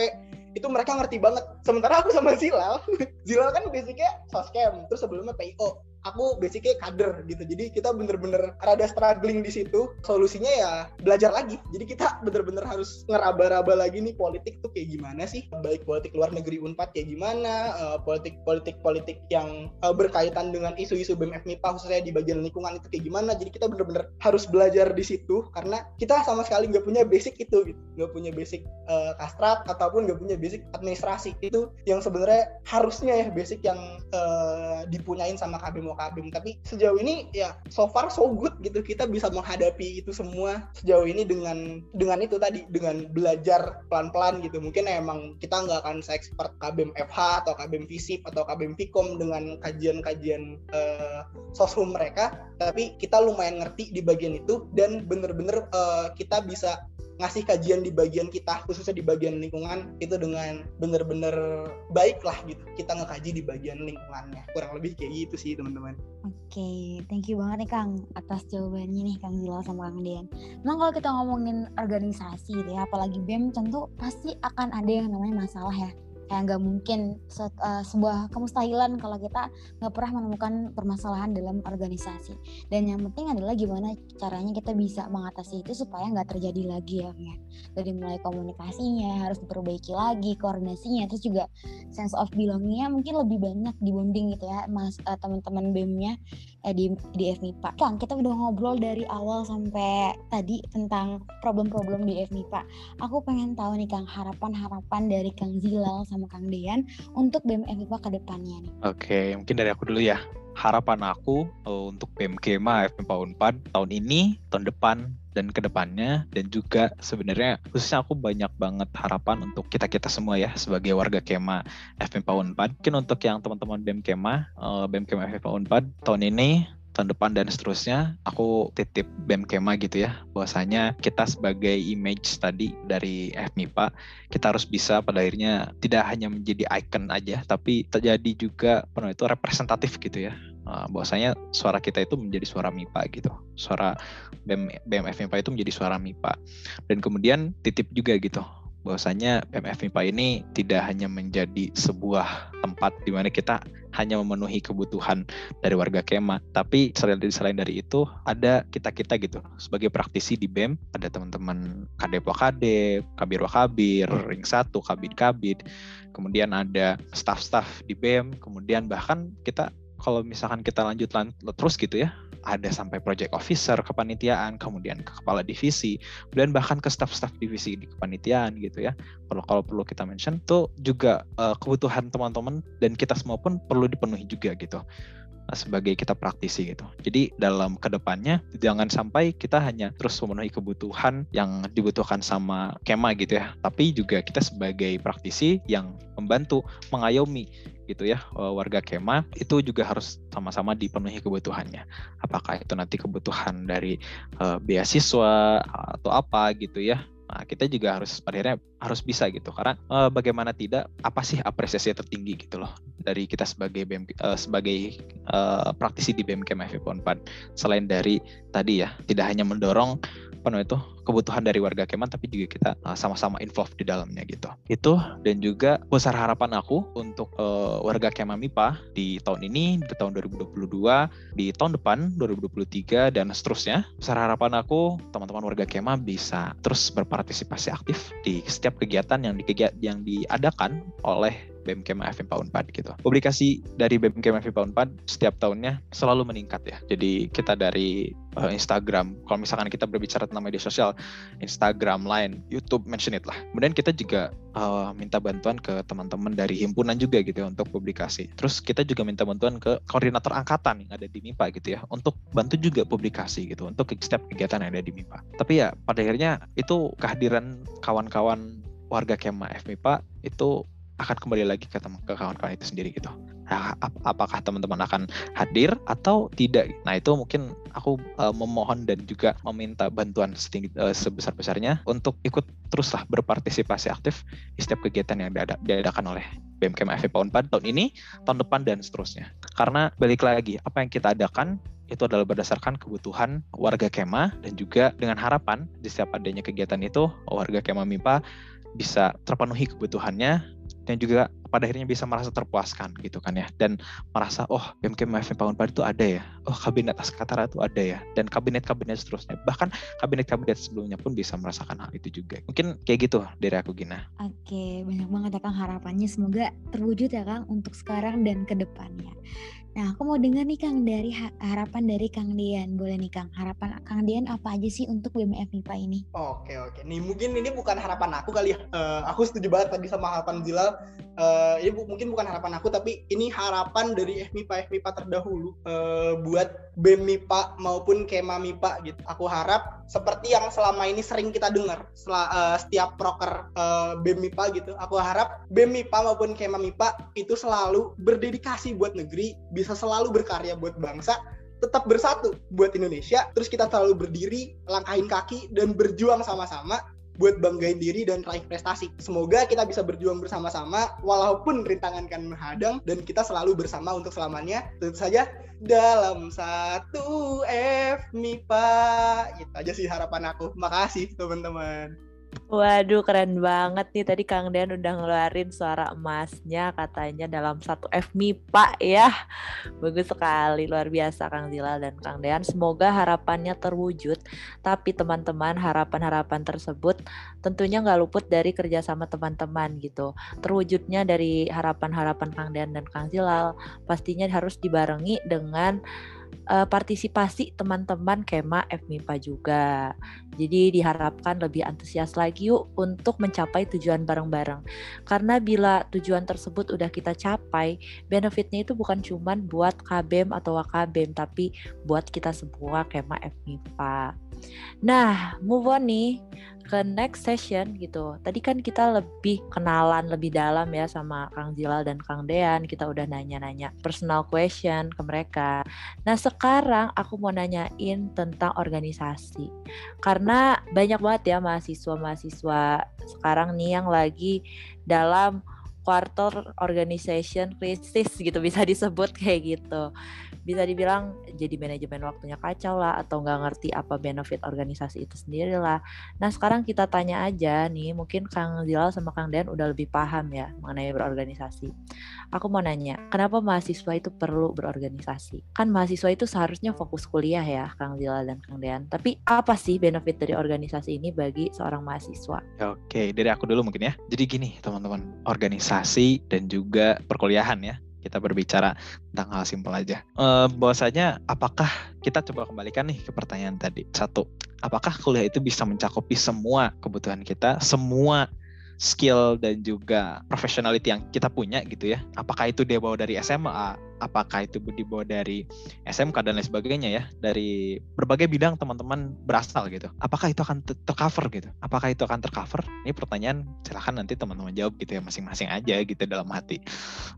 itu mereka ngerti banget. Sementara aku sama Zilal Zilal kan basicnya soskem. Terus sebelumnya PIO aku basicnya kader gitu. Jadi kita bener-bener rada struggling di situ. Solusinya ya belajar lagi. Jadi kita bener-bener harus ngeraba-raba lagi nih politik tuh kayak gimana sih? Baik politik luar negeri unpad kayak gimana? Uh, politik politik politik yang uh, berkaitan dengan isu-isu BMF MIPA khususnya di bagian lingkungan itu kayak gimana? Jadi kita bener-bener harus belajar di situ karena kita sama sekali nggak punya basic itu gitu. Nggak punya basic uh, kastrat ataupun nggak punya basic administrasi. Itu yang sebenarnya harusnya ya basic yang uh, dipunyain sama KBM Kabim tapi sejauh ini ya so far so good gitu. Kita bisa menghadapi itu semua sejauh ini dengan dengan itu tadi dengan belajar pelan-pelan gitu. Mungkin emang kita nggak akan se expert KBM FH atau KBM Visip atau KBM Vkom dengan kajian-kajian uh, sosum mereka. Tapi kita lumayan ngerti di bagian itu dan bener-bener uh, kita bisa ngasih kajian di bagian kita khususnya di bagian lingkungan itu dengan bener-bener baik lah gitu. Kita ngekaji di bagian lingkungannya. Kurang lebih kayak gitu sih teman-teman. Oke okay. thank you banget nih Kang atas jawabannya nih Kang Zila sama Kang Dian. Memang kalau kita ngomongin organisasi ya apalagi BEM tentu pasti akan ada yang namanya masalah ya kayak nggak mungkin se uh, sebuah kemustahilan kalau kita nggak pernah menemukan permasalahan dalam organisasi. Dan yang penting adalah gimana caranya kita bisa mengatasi itu supaya nggak terjadi lagi ya ya. Dari mulai komunikasinya harus diperbaiki lagi koordinasinya. Terus juga sense of belongingnya mungkin lebih banyak dibonding gitu ya mas uh, teman-teman bemnya eh, di di FMIPA Kang kita udah ngobrol dari awal sampai tadi tentang problem-problem di FMIPA aku pengen tahu nih Kang harapan-harapan dari Kang Zilal sama Kang Dean untuk BEM FIPA ke depannya nih. Oke, mungkin dari aku dulu ya. Harapan aku uh, untuk BEM Kema FMIPA Unpad tahun ini, tahun depan, dan ke depannya dan juga sebenarnya khususnya aku banyak banget harapan untuk kita-kita semua ya sebagai warga Kema FMIPA Unpad. Mungkin untuk yang teman-teman BEM Kema, uh, BEM Kema Unpad tahun ini tahun depan dan seterusnya aku titip BEM Kema gitu ya bahwasanya kita sebagai image tadi dari FMIPA kita harus bisa pada akhirnya tidak hanya menjadi icon aja tapi terjadi juga penuh itu representatif gitu ya. Uh, bahwasanya suara kita itu menjadi suara MIPA gitu. Suara BEM, BEM FMIPA itu menjadi suara MIPA dan kemudian titip juga gitu bahwasanya PMF MIPA ini tidak hanya menjadi sebuah tempat di mana kita hanya memenuhi kebutuhan dari warga kema, tapi selain dari itu ada kita kita gitu. Sebagai praktisi di BEM ada teman-teman kadep wakadep, kabir wakabir, ring satu, kabid kabid, kemudian ada staff-staff di BEM, kemudian bahkan kita kalau misalkan kita lanjut, lanjut terus gitu ya ada sampai project officer kepanitiaan, kemudian ke kepala divisi, dan bahkan ke staff-staff divisi di kepanitiaan gitu ya. Kalau kalau perlu kita mention tuh juga uh, kebutuhan teman-teman dan kita semua pun perlu dipenuhi juga gitu sebagai kita praktisi gitu. Jadi dalam ke depannya jangan sampai kita hanya terus memenuhi kebutuhan yang dibutuhkan sama kema gitu ya, tapi juga kita sebagai praktisi yang membantu mengayomi gitu ya eh, warga kema itu juga harus sama-sama dipenuhi kebutuhannya apakah itu nanti kebutuhan dari uh, beasiswa atau apa gitu ya Nah, kita juga harus akhirnya harus bisa gitu. Karena uh, bagaimana tidak apa sih apresiasi tertinggi gitu loh dari kita sebagai BM, uh, sebagai uh, praktisi di BMKM FIP 4 selain dari tadi ya tidak hanya mendorong apa itu kebutuhan dari warga Keman tapi juga kita uh, sama-sama involved di dalamnya gitu. Itu dan juga besar harapan aku untuk uh, warga Keman MIPA di tahun ini, di tahun 2022, di tahun depan 2023 dan seterusnya. Besar harapan aku teman-teman warga Keman bisa terus berpartisipasi aktif di setiap kegiatan yang di yang diadakan oleh BMKM FMPA Unpad gitu. Publikasi dari BMKM FMPA Unpad setiap tahunnya selalu meningkat ya. Jadi kita dari uh, Instagram, kalau misalkan kita berbicara tentang media sosial, Instagram, Line, YouTube, mention it lah. Kemudian kita juga uh, minta bantuan ke teman-teman dari himpunan juga gitu ya untuk publikasi. Terus kita juga minta bantuan ke koordinator angkatan yang ada di MIPA gitu ya untuk bantu juga publikasi gitu untuk setiap kegiatan yang ada di MIPA. Tapi ya pada akhirnya itu kehadiran kawan-kawan warga Kema FMIPA itu akan kembali lagi ke, ke kawan-kawan itu sendiri gitu. Nah, ap apakah teman-teman akan hadir atau tidak? Nah itu mungkin aku uh, memohon dan juga meminta bantuan setinggi uh, sebesar-besarnya untuk ikut teruslah berpartisipasi aktif di setiap kegiatan yang diada diadakan oleh BMKM FIPA Unpad tahun ini, tahun depan dan seterusnya. Karena balik lagi apa yang kita adakan itu adalah berdasarkan kebutuhan warga Kema dan juga dengan harapan di setiap adanya kegiatan itu warga Kema MIPA bisa terpenuhi kebutuhannya dan juga pada akhirnya bisa merasa terpuaskan gitu kan ya. Dan merasa oh BMKM FMIPA Unpad itu ada ya. Oh kabinet Askatara itu ada ya. Dan kabinet-kabinet seterusnya. Bahkan kabinet-kabinet sebelumnya pun bisa merasakan hal itu juga. Mungkin kayak gitu dari aku Gina. Oke, banyak banget ya Kang harapannya. Semoga terwujud ya Kang untuk sekarang dan ke depannya. Nah, aku mau dengar nih Kang dari ha- harapan dari Kang Dian. Boleh nih Kang, harapan Kang Dian apa aja sih untuk BMF MIPA ini? Oke oke. Nih mungkin ini bukan harapan aku kali ya. Eh, aku setuju banget tadi sama harapan Zilal. Eh, ini bu- mungkin bukan harapan aku tapi ini harapan dari FMIPA FMIPA terdahulu eh, buat BEM MIPA maupun Kema MIPA gitu. Aku harap seperti yang selama ini sering kita dengar eh, setiap proker eh, BEM gitu. Aku harap BEM MIPA maupun Kema MIPA itu selalu berdedikasi buat negeri, bisa selalu berkarya buat bangsa tetap bersatu buat Indonesia. Terus kita selalu berdiri, langkahin kaki dan berjuang sama-sama buat banggain diri dan raih prestasi. Semoga kita bisa berjuang bersama-sama walaupun rintangan kan menghadang dan kita selalu bersama untuk selamanya. Tentu saja dalam satu F MIPA. Itu aja sih harapan aku. Makasih teman-teman. Waduh keren banget nih tadi Kang Dean udah ngeluarin suara emasnya katanya dalam satu F MIPA ya. Bagus sekali luar biasa Kang Zilal dan Kang Dean. Semoga harapannya terwujud. Tapi teman-teman harapan-harapan tersebut tentunya nggak luput dari kerjasama teman-teman gitu. Terwujudnya dari harapan-harapan Kang Dean dan Kang Zilal pastinya harus dibarengi dengan eh, partisipasi teman-teman Kema FMIPA juga. Jadi diharapkan lebih antusias lagi yuk untuk mencapai tujuan bareng-bareng. Karena bila tujuan tersebut udah kita capai, benefitnya itu bukan cuman buat KBM atau WKBM, tapi buat kita semua Kema FMIPA. Nah, move on nih ke next session gitu. Tadi kan kita lebih kenalan lebih dalam ya sama Kang Zilal dan Kang Dean. Kita udah nanya-nanya personal question ke mereka. Nah, sekarang aku mau nanyain tentang organisasi. Karena banyak banget ya mahasiswa-mahasiswa sekarang nih yang lagi dalam quarter organization crisis gitu bisa disebut kayak gitu bisa dibilang jadi manajemen waktunya kacau lah atau nggak ngerti apa benefit organisasi itu sendiri lah. Nah sekarang kita tanya aja nih mungkin Kang Zilal sama Kang Dean udah lebih paham ya mengenai berorganisasi. Aku mau nanya, kenapa mahasiswa itu perlu berorganisasi? Kan mahasiswa itu seharusnya fokus kuliah ya Kang Zilal dan Kang Dean. Tapi apa sih benefit dari organisasi ini bagi seorang mahasiswa? Oke, dari aku dulu mungkin ya. Jadi gini teman-teman, organisasi dan juga perkuliahan ya. Kita berbicara tentang hal simpel aja. Eh, bahwasanya apakah kita coba kembalikan nih ke pertanyaan tadi. Satu, apakah kuliah itu bisa mencakupi semua kebutuhan kita, semua skill dan juga professionality yang kita punya gitu ya. Apakah itu dia bawa dari SMA, apakah itu dibawa dari SMK dan lain sebagainya ya, dari berbagai bidang teman-teman berasal gitu. Apakah itu akan ter- tercover gitu? Apakah itu akan tercover? Ini pertanyaan silahkan nanti teman-teman jawab gitu ya masing-masing aja gitu dalam hati.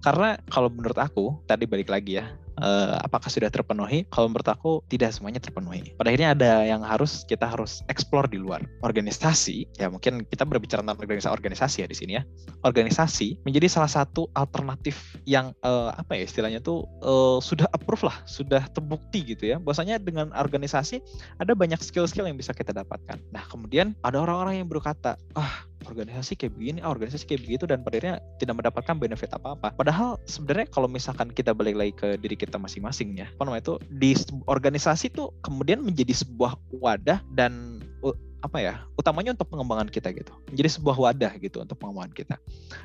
Karena kalau menurut aku tadi balik lagi ya, eh, apakah sudah terpenuhi? Kalau menurut aku tidak semuanya terpenuhi. Pada akhirnya ada yang harus kita harus explore di luar. Organisasi, ya mungkin kita berbicara tentang organisasi organisasi ya di sini ya. Organisasi menjadi salah satu alternatif yang eh, apa ya istilahnya tuh eh, sudah approve lah, sudah terbukti gitu ya. Bahwasanya dengan organisasi ada banyak skill-skill yang bisa kita dapatkan. Nah, kemudian ada orang-orang yang berkata, "Ah, organisasi kayak begini, ah, organisasi kayak begitu dan pada tidak mendapatkan benefit apa-apa. Padahal sebenarnya kalau misalkan kita balik lagi ke diri kita masing-masing ya, apa namanya itu di organisasi tuh kemudian menjadi sebuah wadah dan apa ya utamanya untuk pengembangan kita gitu. Menjadi sebuah wadah gitu untuk pengembangan kita.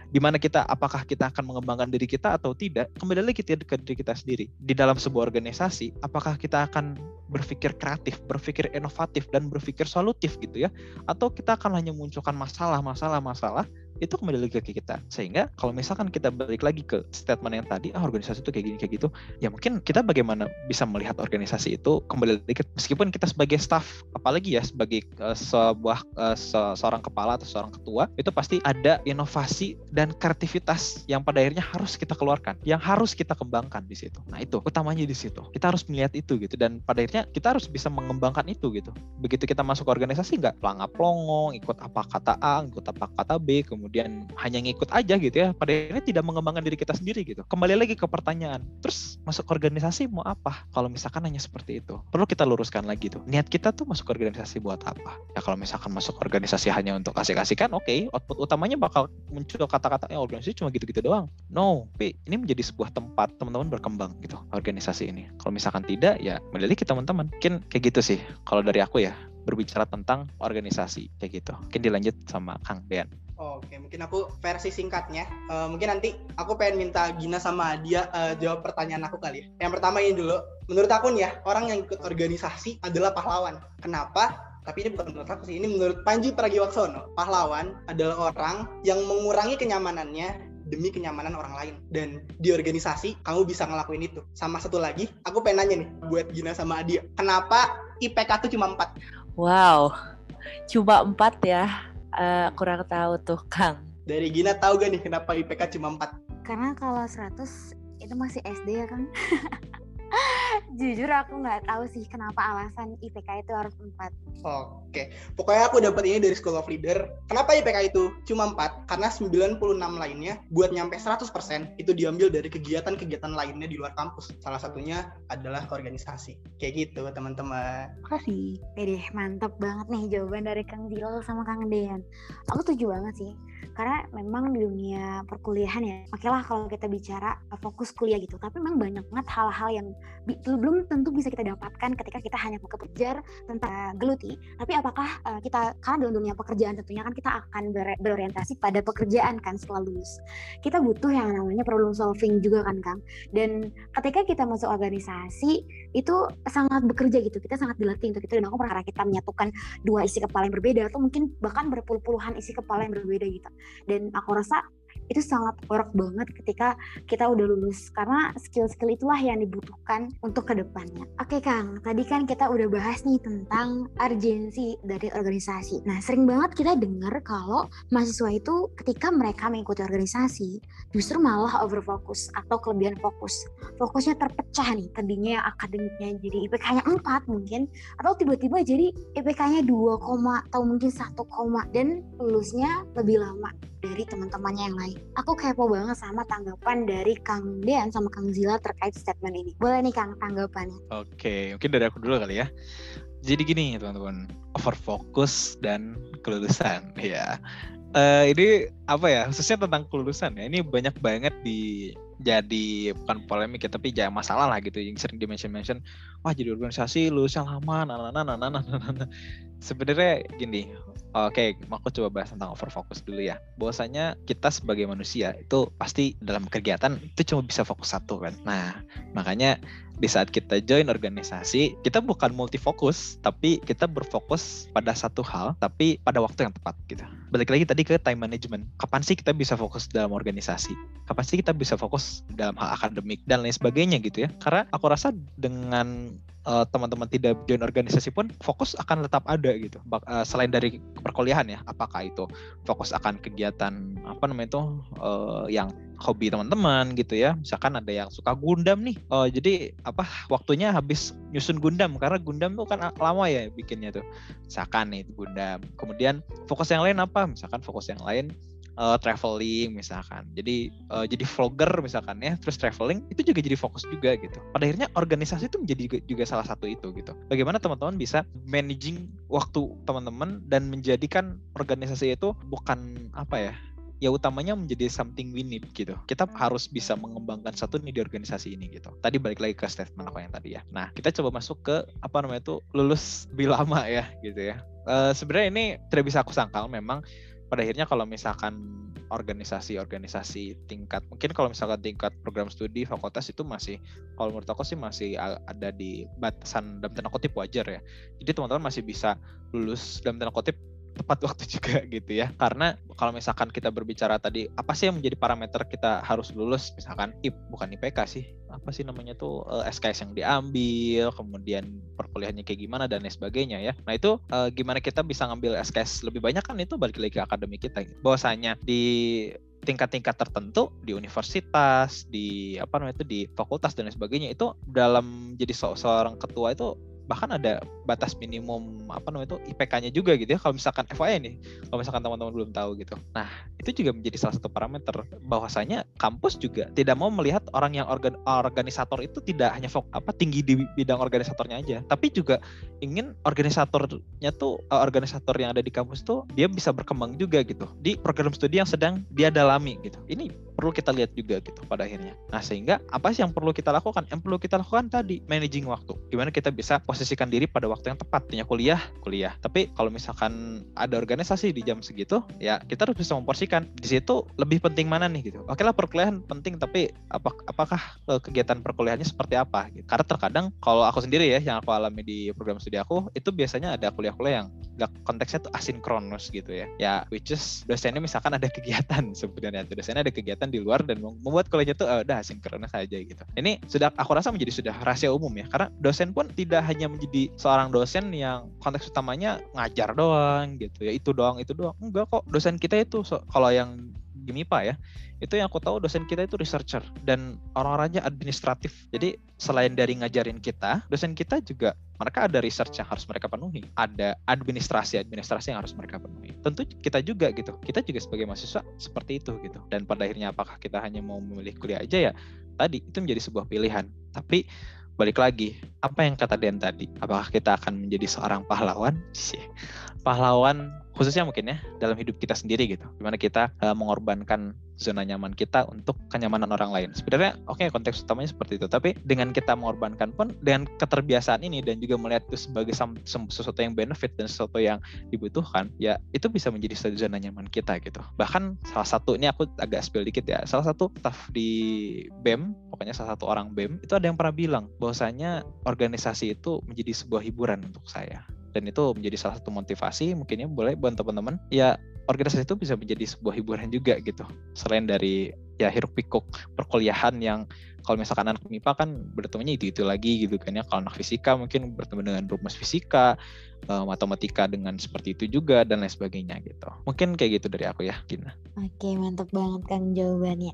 Di mana kita apakah kita akan mengembangkan diri kita atau tidak kembali lagi kita ke diri kita sendiri. Di dalam sebuah organisasi apakah kita akan berpikir kreatif berpikir inovatif dan berpikir solutif gitu ya? Atau kita akan hanya munculkan masalah masalah masalah itu kembali lagi ke kita. Sehingga kalau misalkan kita balik lagi ke statement yang tadi ah organisasi itu kayak gini kayak gitu ya mungkin kita bagaimana bisa melihat organisasi itu kembali lagi ke- meskipun kita sebagai staff apalagi ya sebagai eh, sebuah eh, se- seorang kepala atau seorang ketua itu pasti ada inovasi dan kreativitas yang pada akhirnya harus kita keluarkan yang harus kita kembangkan di situ. Nah itu utamanya di situ. Kita harus melihat itu gitu dan pada akhirnya kita harus bisa mengembangkan itu gitu. Begitu kita masuk ke organisasi nggak pelangap pelongo ikut apa kata A ikut apa kata B kemudian kemudian hanya ngikut aja gitu ya. Pada akhirnya tidak mengembangkan diri kita sendiri gitu. Kembali lagi ke pertanyaan. Terus masuk organisasi mau apa? Kalau misalkan hanya seperti itu perlu kita luruskan lagi tuh. Niat kita tuh masuk organisasi buat apa? Ya kalau misalkan masuk organisasi hanya untuk asik-asikan oke. Okay, output utamanya bakal muncul kata-kata ya organisasi cuma gitu-gitu doang. No tapi ini menjadi sebuah tempat teman-teman berkembang gitu organisasi ini. Kalau misalkan tidak ya kembali kita teman-teman. Mungkin kayak gitu sih kalau dari aku ya berbicara tentang organisasi kayak gitu. Mungkin dilanjut sama Kang Dean. Oke, mungkin aku versi singkatnya. Uh, mungkin nanti aku pengen minta Gina sama dia uh, jawab pertanyaan aku kali ya. Yang pertama ini dulu. Menurut aku nih ya, orang yang ikut organisasi adalah pahlawan. Kenapa? Tapi ini bukan menurut aku sih, ini menurut Panji Pragiwaksono. Pahlawan adalah orang yang mengurangi kenyamanannya demi kenyamanan orang lain dan di organisasi kamu bisa ngelakuin itu sama satu lagi aku pengen nanya nih buat Gina sama Adia kenapa IPK tuh cuma 4 Wow, cuma empat ya. Uh, kurang tahu tuh Kang. Dari Gina tahu gak nih kenapa IPK cuma empat? Karena kalau 100 itu masih SD ya Kang. Jujur aku nggak tahu sih kenapa alasan IPK itu harus 4. Oke, pokoknya aku dapat ini dari School of Leader. Kenapa IPK itu cuma 4? Karena 96 lainnya buat nyampe 100% itu diambil dari kegiatan-kegiatan lainnya di luar kampus. Salah satunya adalah organisasi. Kayak gitu teman-teman. Makasih. Deh, mantap banget nih jawaban dari Kang Dilal sama Kang Dean. Aku setuju banget sih karena memang di dunia perkuliahan ya lah kalau kita bicara fokus kuliah gitu tapi memang banyak banget hal-hal yang belum tentu bisa kita dapatkan ketika kita hanya bekerja tentang geluti. Tapi apakah uh, kita karena dalam dunia pekerjaan tentunya kan kita akan ber berorientasi pada pekerjaan kan setelah lulus. Kita butuh yang namanya problem solving juga kan Kang. Dan ketika kita masuk organisasi itu sangat bekerja gitu kita sangat dilatih untuk itu. Dan aku pernah kita menyatukan dua isi kepala yang berbeda atau mungkin bahkan berpuluh-puluhan isi kepala yang berbeda gitu dan aku rasa itu sangat work banget ketika kita udah lulus karena skill-skill itulah yang dibutuhkan untuk ke depannya. Oke Kang, tadi kan kita udah bahas nih tentang urgensi dari organisasi. Nah sering banget kita dengar kalau mahasiswa itu ketika mereka mengikuti organisasi justru malah overfocus atau kelebihan fokus. Fokusnya terpecah nih, tadinya akademiknya jadi IPK-nya 4 mungkin atau tiba-tiba jadi IPK-nya 2, atau mungkin 1, dan lulusnya lebih lama dari teman-temannya yang lain. Aku kepo banget sama tanggapan dari Kang Dean sama Kang Zila terkait statement ini. Boleh nih Kang tanggapannya? Oke, mungkin dari aku dulu kali ya. Jadi gini teman-teman, overfocus dan kelulusan ya. Uh, ini apa ya khususnya tentang kelulusan ya ini banyak banget di jadi bukan polemik ya tapi jangan masalah lah gitu yang sering di mention mention wah jadi organisasi lulusnya lama nah nah nah nah nah nah sebenarnya gini Oke, aku coba bahas tentang overfocus dulu ya. Bahwasanya kita sebagai manusia itu pasti dalam kegiatan itu cuma bisa fokus satu kan. Nah, makanya di saat kita join organisasi, kita bukan multifokus, tapi kita berfokus pada satu hal, tapi pada waktu yang tepat gitu. Balik lagi tadi ke time management. Kapan sih kita bisa fokus dalam organisasi? Kapan sih kita bisa fokus dalam hal akademik dan lain sebagainya gitu ya? Karena aku rasa dengan uh, teman-teman tidak join organisasi pun fokus akan tetap ada gitu. Bak, uh, selain dari perkuliahan ya, apakah itu fokus akan kegiatan apa namanya itu uh, yang hobi teman-teman gitu ya. Misalkan ada yang suka Gundam nih. Uh, jadi apa waktunya habis nyusun Gundam karena Gundam tuh kan lama ya bikinnya tuh. Misalkan nih Gundam. Kemudian fokus yang lain apa? Misalkan fokus yang lain uh, traveling misalkan. Jadi uh, jadi vlogger misalkan ya, terus traveling itu juga jadi fokus juga gitu. Pada akhirnya organisasi itu menjadi juga, juga salah satu itu gitu. Bagaimana teman-teman bisa managing waktu teman-teman dan menjadikan organisasi itu bukan apa ya? ya utamanya menjadi something we need gitu. Kita harus bisa mengembangkan satu nih di organisasi ini gitu. Tadi balik lagi ke statement apa yang tadi ya. Nah, kita coba masuk ke apa namanya itu lulus lebih lama ya gitu ya. Uh, sebenarnya ini tidak bisa aku sangkal memang pada akhirnya kalau misalkan organisasi-organisasi tingkat mungkin kalau misalkan tingkat program studi fakultas itu masih kalau menurut aku sih masih ada di batasan dalam tanda kutip wajar ya. Jadi teman-teman masih bisa lulus dalam tanda kutip tepat waktu juga gitu ya. Karena kalau misalkan kita berbicara tadi apa sih yang menjadi parameter kita harus lulus? Misalkan IP bukan IPK sih. Apa sih namanya tuh? Uh, eh, SKS yang diambil kemudian perkuliahannya kayak gimana dan lain sebagainya ya. Nah itu uh, gimana kita bisa ngambil SKS lebih banyak kan? Itu balik lagi ke akademik kita bahwasanya di tingkat-tingkat tertentu di universitas, di apa namanya itu di fakultas dan lain sebagainya itu dalam jadi seorang ketua itu bahkan ada batas minimum apa namanya itu IPK-nya juga gitu ya. Kalau misalkan FYI nih, kalau misalkan teman-teman belum tahu gitu. Nah, itu juga menjadi salah satu parameter bahwasanya kampus juga tidak mau melihat orang yang organ, organisator itu tidak hanya fok, apa tinggi di bidang organisatornya aja, tapi juga ingin organisatornya tuh uh, organisator yang ada di kampus tuh dia bisa berkembang juga gitu di program studi yang sedang dia dalami gitu. Ini perlu kita lihat juga gitu pada akhirnya. Nah, sehingga apa sih yang perlu kita lakukan? Yang perlu kita lakukan tadi managing waktu. Gimana kita bisa posisikan diri pada waktu yang tepat. Punya kuliah, kuliah. Tapi kalau misalkan ada organisasi di jam segitu, ya kita harus bisa memporsikan. Di situ lebih penting mana nih gitu. Oke lah perkuliahan penting, tapi apa, apakah eh, kegiatan perkuliahannya seperti apa? Gitu. Karena terkadang kalau aku sendiri ya yang aku alami di program studi aku, itu biasanya ada kuliah-kuliah yang konteksnya tuh asinkronus gitu ya. Ya which is dosennya misalkan ada kegiatan sebenarnya tuh dosennya ada kegiatan di luar dan membuat kuliahnya tuh uh, udah asinkronus aja gitu. Ini sudah aku rasa menjadi sudah rahasia umum ya karena dosen pun tidak hanya menjadi seorang dosen yang konteks utamanya ngajar doang gitu. Ya itu doang itu doang. Enggak kok dosen kita itu so, kalau yang di MIPA ya itu yang aku tahu dosen kita itu researcher dan orang-orangnya administratif. Jadi selain dari ngajarin kita dosen kita juga mereka ada research yang harus mereka penuhi. Ada administrasi administrasi yang harus mereka penuhi. Tentu kita juga gitu kita juga sebagai mahasiswa seperti itu gitu. Dan pada akhirnya apakah kita hanya mau memilih kuliah aja ya tadi itu menjadi sebuah pilihan. Tapi balik lagi. Apa yang kata Den tadi? Apakah kita akan menjadi seorang pahlawan? Pahlawan khususnya mungkin ya dalam hidup kita sendiri gitu. Gimana kita uh, mengorbankan zona nyaman kita untuk kenyamanan orang lain. Sebenarnya oke okay, konteks utamanya seperti itu. Tapi dengan kita mengorbankan pun dengan keterbiasaan ini dan juga melihat itu sebagai sesuatu yang benefit dan sesuatu yang dibutuhkan ya itu bisa menjadi zona nyaman kita gitu. Bahkan salah satu ini aku agak spill dikit ya salah satu staff di BEM pokoknya salah satu orang BEM itu ada yang pernah bilang bahwasanya organisasi itu menjadi sebuah hiburan untuk saya dan itu menjadi salah satu motivasi mungkinnya boleh buat teman-teman. Ya organisasi itu bisa menjadi sebuah hiburan juga gitu. Selain dari ya hiruk pikuk perkuliahan yang kalau misalkan anak MIPA kan bertemunya itu itu lagi gitu kan ya kalau anak fisika mungkin bertemu dengan rumus fisika uh, matematika dengan seperti itu juga dan lain sebagainya gitu mungkin kayak gitu dari aku ya Gina oke mantap banget Kang jawabannya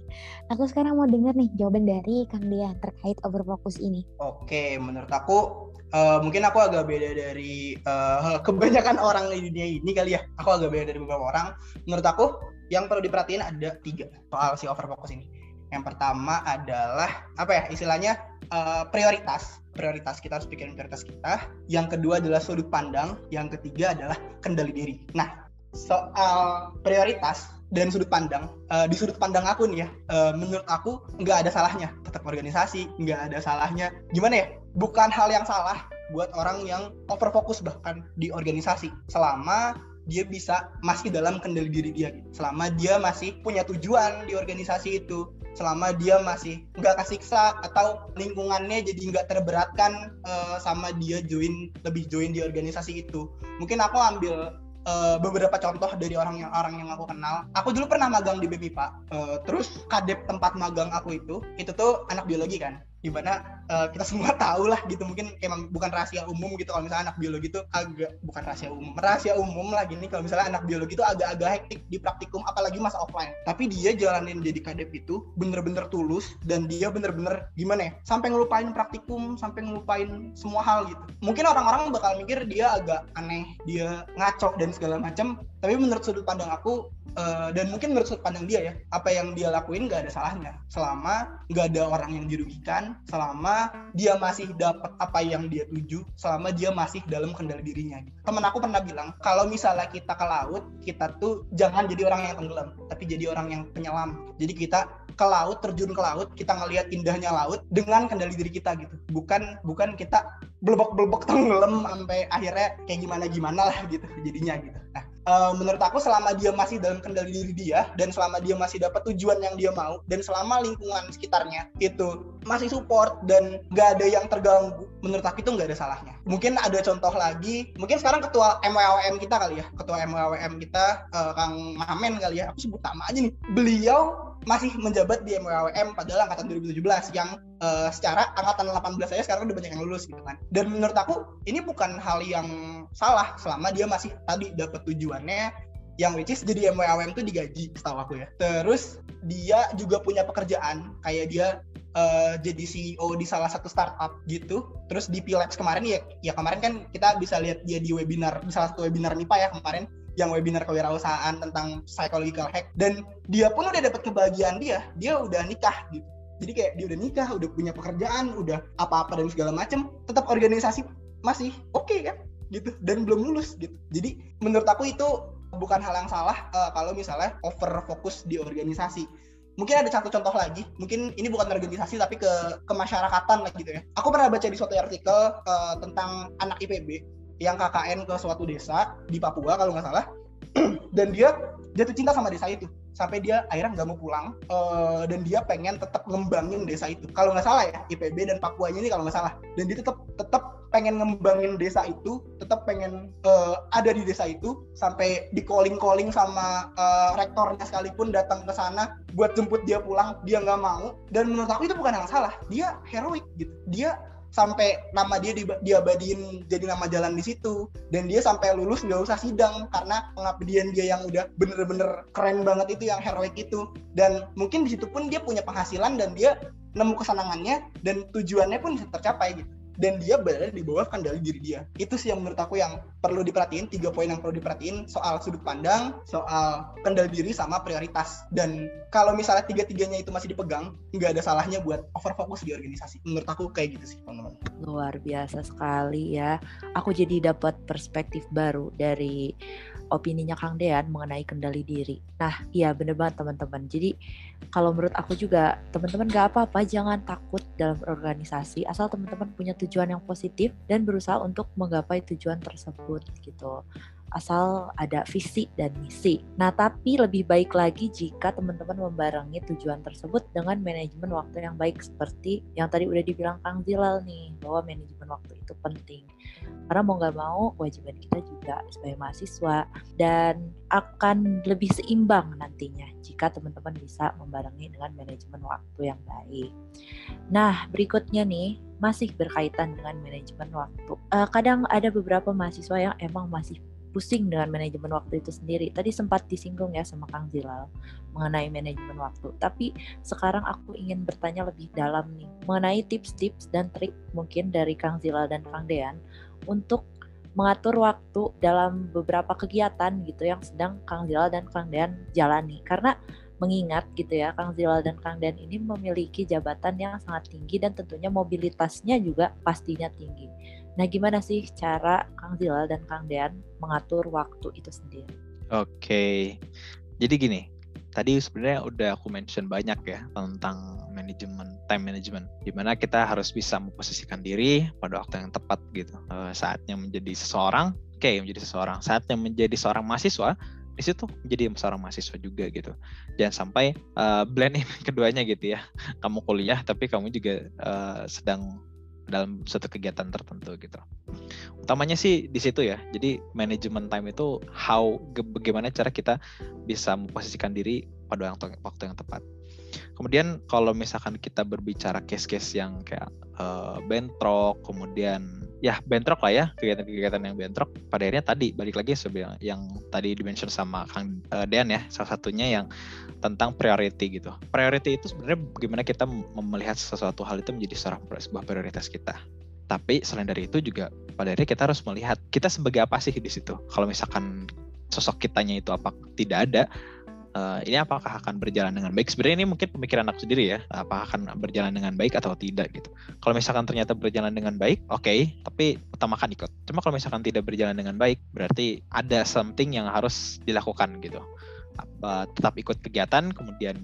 aku sekarang mau dengar nih jawaban dari Kang Dia terkait overfocus ini oke menurut aku uh, mungkin aku agak beda dari uh, kebanyakan orang di dunia ini kali ya. Aku agak beda dari beberapa orang. Menurut aku yang perlu diperhatiin ada tiga soal si overfocus ini. Yang pertama adalah apa ya istilahnya uh, prioritas. Prioritas kita harus pikirin prioritas kita. Yang kedua adalah sudut pandang. Yang ketiga adalah kendali diri. Nah soal prioritas dan sudut pandang uh, di sudut pandang aku nih ya uh, menurut aku nggak ada salahnya tetap organisasi nggak ada salahnya gimana ya bukan hal yang salah buat orang yang overfokus bahkan di organisasi selama dia bisa masih dalam kendali diri dia selama dia masih punya tujuan di organisasi itu selama dia masih nggak kesiksa atau lingkungannya jadi nggak terberatkan uh, sama dia join lebih join di organisasi itu mungkin aku ambil uh, beberapa contoh dari orang yang orang yang aku kenal. Aku dulu pernah magang di BPIPA. Uh, terus kadep tempat magang aku itu, itu tuh anak biologi kan di mana uh, kita semua tahu lah gitu mungkin emang bukan rahasia umum gitu kalau misalnya anak biologi itu agak bukan rahasia umum rahasia umum lah gini kalau misalnya anak biologi itu agak-agak hektik di praktikum apalagi masa offline. Tapi dia jalanin jadi kadep itu bener-bener tulus dan dia bener-bener gimana ya sampai ngelupain praktikum sampai ngelupain semua hal gitu. Mungkin orang-orang bakal mikir dia agak aneh dia ngaco dan segala macam tapi menurut sudut pandang aku uh, dan mungkin menurut sudut pandang dia ya apa yang dia lakuin nggak ada salahnya. Selama nggak ada orang yang dirugikan selama dia masih dapat apa yang dia tuju selama dia masih dalam kendali dirinya. Temen aku pernah bilang kalau misalnya kita ke laut kita tuh jangan jadi orang yang tenggelam tapi jadi orang yang penyelam. Jadi kita ke laut terjun ke laut kita ngelihat indahnya laut dengan kendali diri kita gitu. Bukan bukan kita belebok-belebok tenggelam sampai akhirnya kayak gimana gimana lah gitu jadinya gitu. Nah uh, menurut aku selama dia masih dalam kendali diri dia dan selama dia masih dapat tujuan yang dia mau dan selama lingkungan sekitarnya itu masih support dan gak ada yang terganggu menurut aku itu nggak ada salahnya. Mungkin ada contoh lagi mungkin sekarang ketua MWWM kita kali ya ketua MWWM kita uh, Kang Mahamen kali ya aku sebut nama aja nih. Beliau masih menjabat di MWWM padahal angkatan 2017 yang uh, secara angkatan 18 saya sekarang udah banyak yang lulus gitu kan. Dan menurut aku ini bukan hal yang salah selama dia masih tadi dapat tujuannya yang which is jadi MWWM tuh digaji setahu aku ya. Terus dia juga punya pekerjaan kayak dia uh, jadi CEO di salah satu startup gitu. Terus di Pilaps kemarin ya, ya kemarin kan kita bisa lihat dia di webinar, di salah satu webinar MIPA ya kemarin yang webinar kewirausahaan tentang psychological hack dan dia pun udah dapat kebahagiaan dia. Dia udah nikah gitu. Jadi kayak dia udah nikah udah punya pekerjaan udah apa-apa dan segala macem tetap organisasi masih oke okay, kan? Gitu. Dan belum lulus gitu. Jadi menurut aku itu bukan hal yang salah uh, kalau misalnya over fokus di organisasi. Mungkin ada satu contoh lagi. Mungkin ini bukan organisasi tapi ke kemasyarakatan lah gitu ya. Aku pernah baca di suatu artikel uh, tentang anak IPB yang KKN ke suatu desa di Papua kalau nggak salah. Dan dia jatuh cinta sama desa itu. Sampai dia akhirnya nggak mau pulang uh, dan dia pengen tetap ngembangin desa itu. Kalau nggak salah ya IPB dan Papuanya ini kalau nggak salah. Dan dia tetap tetap pengen ngembangin desa itu tetap pengen uh, ada di desa itu sampai di calling calling sama uh, rektornya sekalipun datang ke sana buat jemput dia pulang dia nggak mau. Dan menurut aku itu bukan yang salah. Dia heroik gitu. Dia sampai nama dia di, diabadiin jadi nama jalan di situ. Dan dia sampai lulus nggak usah sidang karena pengabdian dia yang udah bener-bener keren banget itu yang heroik itu. Dan mungkin di situ pun dia punya penghasilan dan dia nemu kesenangannya dan tujuannya pun bisa tercapai gitu dan dia berada di bawah kendali diri dia. Itu sih yang menurut aku yang perlu diperhatiin, tiga poin yang perlu diperhatiin soal sudut pandang, soal kendali diri sama prioritas. Dan kalau misalnya tiga-tiganya itu masih dipegang, nggak ada salahnya buat overfokus di organisasi. Menurut aku kayak gitu sih, teman-teman. Luar biasa sekali ya. Aku jadi dapat perspektif baru dari opininya Kang Dean mengenai kendali diri. Nah, iya bener banget teman-teman. Jadi kalau menurut aku juga teman-teman gak apa-apa jangan takut dalam organisasi asal teman-teman punya tujuan yang positif dan berusaha untuk menggapai tujuan tersebut gitu asal ada visi dan misi. Nah, tapi lebih baik lagi jika teman-teman membarengi tujuan tersebut dengan manajemen waktu yang baik seperti yang tadi udah dibilang Kang Zilal nih, bahwa manajemen waktu itu penting. Karena mau nggak mau, kewajiban kita juga sebagai mahasiswa dan akan lebih seimbang nantinya jika teman-teman bisa membarengi dengan manajemen waktu yang baik. Nah, berikutnya nih, masih berkaitan dengan manajemen waktu. Uh, kadang ada beberapa mahasiswa yang emang masih pusing dengan manajemen waktu itu sendiri. Tadi sempat disinggung ya sama Kang Zilal mengenai manajemen waktu. Tapi sekarang aku ingin bertanya lebih dalam nih mengenai tips-tips dan trik mungkin dari Kang Zilal dan Kang Dean untuk mengatur waktu dalam beberapa kegiatan gitu yang sedang Kang Zilal dan Kang Dean jalani. Karena mengingat gitu ya Kang Zilal dan Kang Dean ini memiliki jabatan yang sangat tinggi dan tentunya mobilitasnya juga pastinya tinggi. Nah, gimana sih cara Kang Zilal dan Kang Dean mengatur waktu itu sendiri? Oke, jadi gini, tadi sebenarnya udah aku mention banyak ya tentang manajemen, time management, di mana kita harus bisa memposisikan diri pada waktu yang tepat gitu. Uh, saatnya menjadi seseorang, oke okay, menjadi seseorang. Saatnya menjadi seorang mahasiswa, di situ menjadi seorang mahasiswa juga gitu. Jangan sampai uh, blend in keduanya gitu ya. Kamu kuliah tapi kamu juga uh, sedang dalam suatu kegiatan tertentu gitu. Utamanya sih di situ ya. Jadi manajemen time itu how bagaimana cara kita bisa memposisikan diri pada waktu, yang tepat. Kemudian kalau misalkan kita berbicara case-case yang kayak uh, bentrok, kemudian ya bentrok lah ya kegiatan-kegiatan yang bentrok. Pada akhirnya tadi balik lagi sebenarnya yang tadi dimention sama Kang uh, Dean ya, salah satunya yang tentang priority gitu. Priority itu sebenarnya bagaimana kita melihat sesuatu hal itu menjadi seorang sebuah prioritas kita. Tapi selain dari itu juga pada akhirnya kita harus melihat kita sebagai apa sih di situ. Kalau misalkan sosok kitanya itu apa tidak ada, uh, ini apakah akan berjalan dengan baik? Sebenarnya ini mungkin pemikiran aku sendiri ya, apakah akan berjalan dengan baik atau tidak gitu. Kalau misalkan ternyata berjalan dengan baik, oke, okay, tapi utamakan ikut. Cuma kalau misalkan tidak berjalan dengan baik, berarti ada something yang harus dilakukan gitu. Apa, tetap ikut kegiatan, kemudian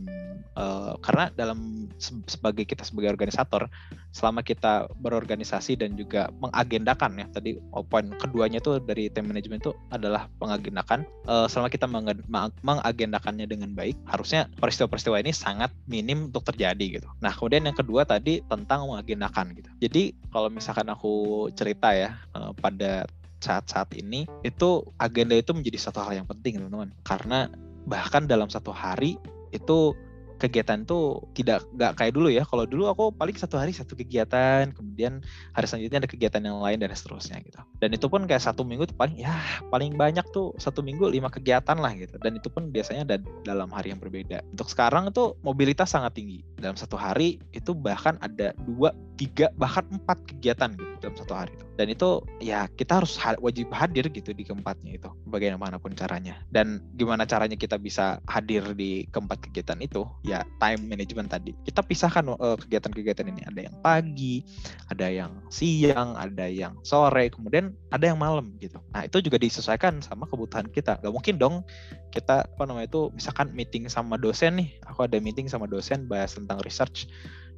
uh, karena dalam sebagai kita sebagai organisator selama kita berorganisasi dan juga mengagendakan ya tadi oh, poin keduanya itu dari tim manajemen itu adalah mengagendakan uh, selama kita mengagendakannya dengan baik harusnya peristiwa-peristiwa ini sangat minim untuk terjadi gitu. Nah kemudian yang kedua tadi tentang mengagendakan gitu. Jadi kalau misalkan aku cerita ya uh, pada saat-saat ini itu agenda itu menjadi satu hal yang penting teman-teman karena bahkan dalam satu hari itu kegiatan tuh tidak nggak kayak dulu ya. Kalau dulu aku paling satu hari satu kegiatan, kemudian hari selanjutnya ada kegiatan yang lain dan seterusnya gitu. Dan itu pun kayak satu minggu tuh paling ya paling banyak tuh satu minggu lima kegiatan lah gitu. Dan itu pun biasanya ada dalam hari yang berbeda. Untuk sekarang tuh mobilitas sangat tinggi. Dalam satu hari itu bahkan ada dua, tiga, bahkan empat kegiatan gitu dalam satu hari itu. Dan itu ya kita harus wajib hadir gitu di keempatnya itu, bagaimanapun caranya. Dan gimana caranya kita bisa hadir di keempat kegiatan itu? Ya time management tadi. Kita pisahkan uh, kegiatan-kegiatan ini. Ada yang pagi, ada yang siang, ada yang sore, kemudian ada yang malam gitu. Nah itu juga disesuaikan sama kebutuhan kita. Gak mungkin dong kita apa namanya itu misalkan meeting sama dosen nih. Aku ada meeting sama dosen bahas tentang research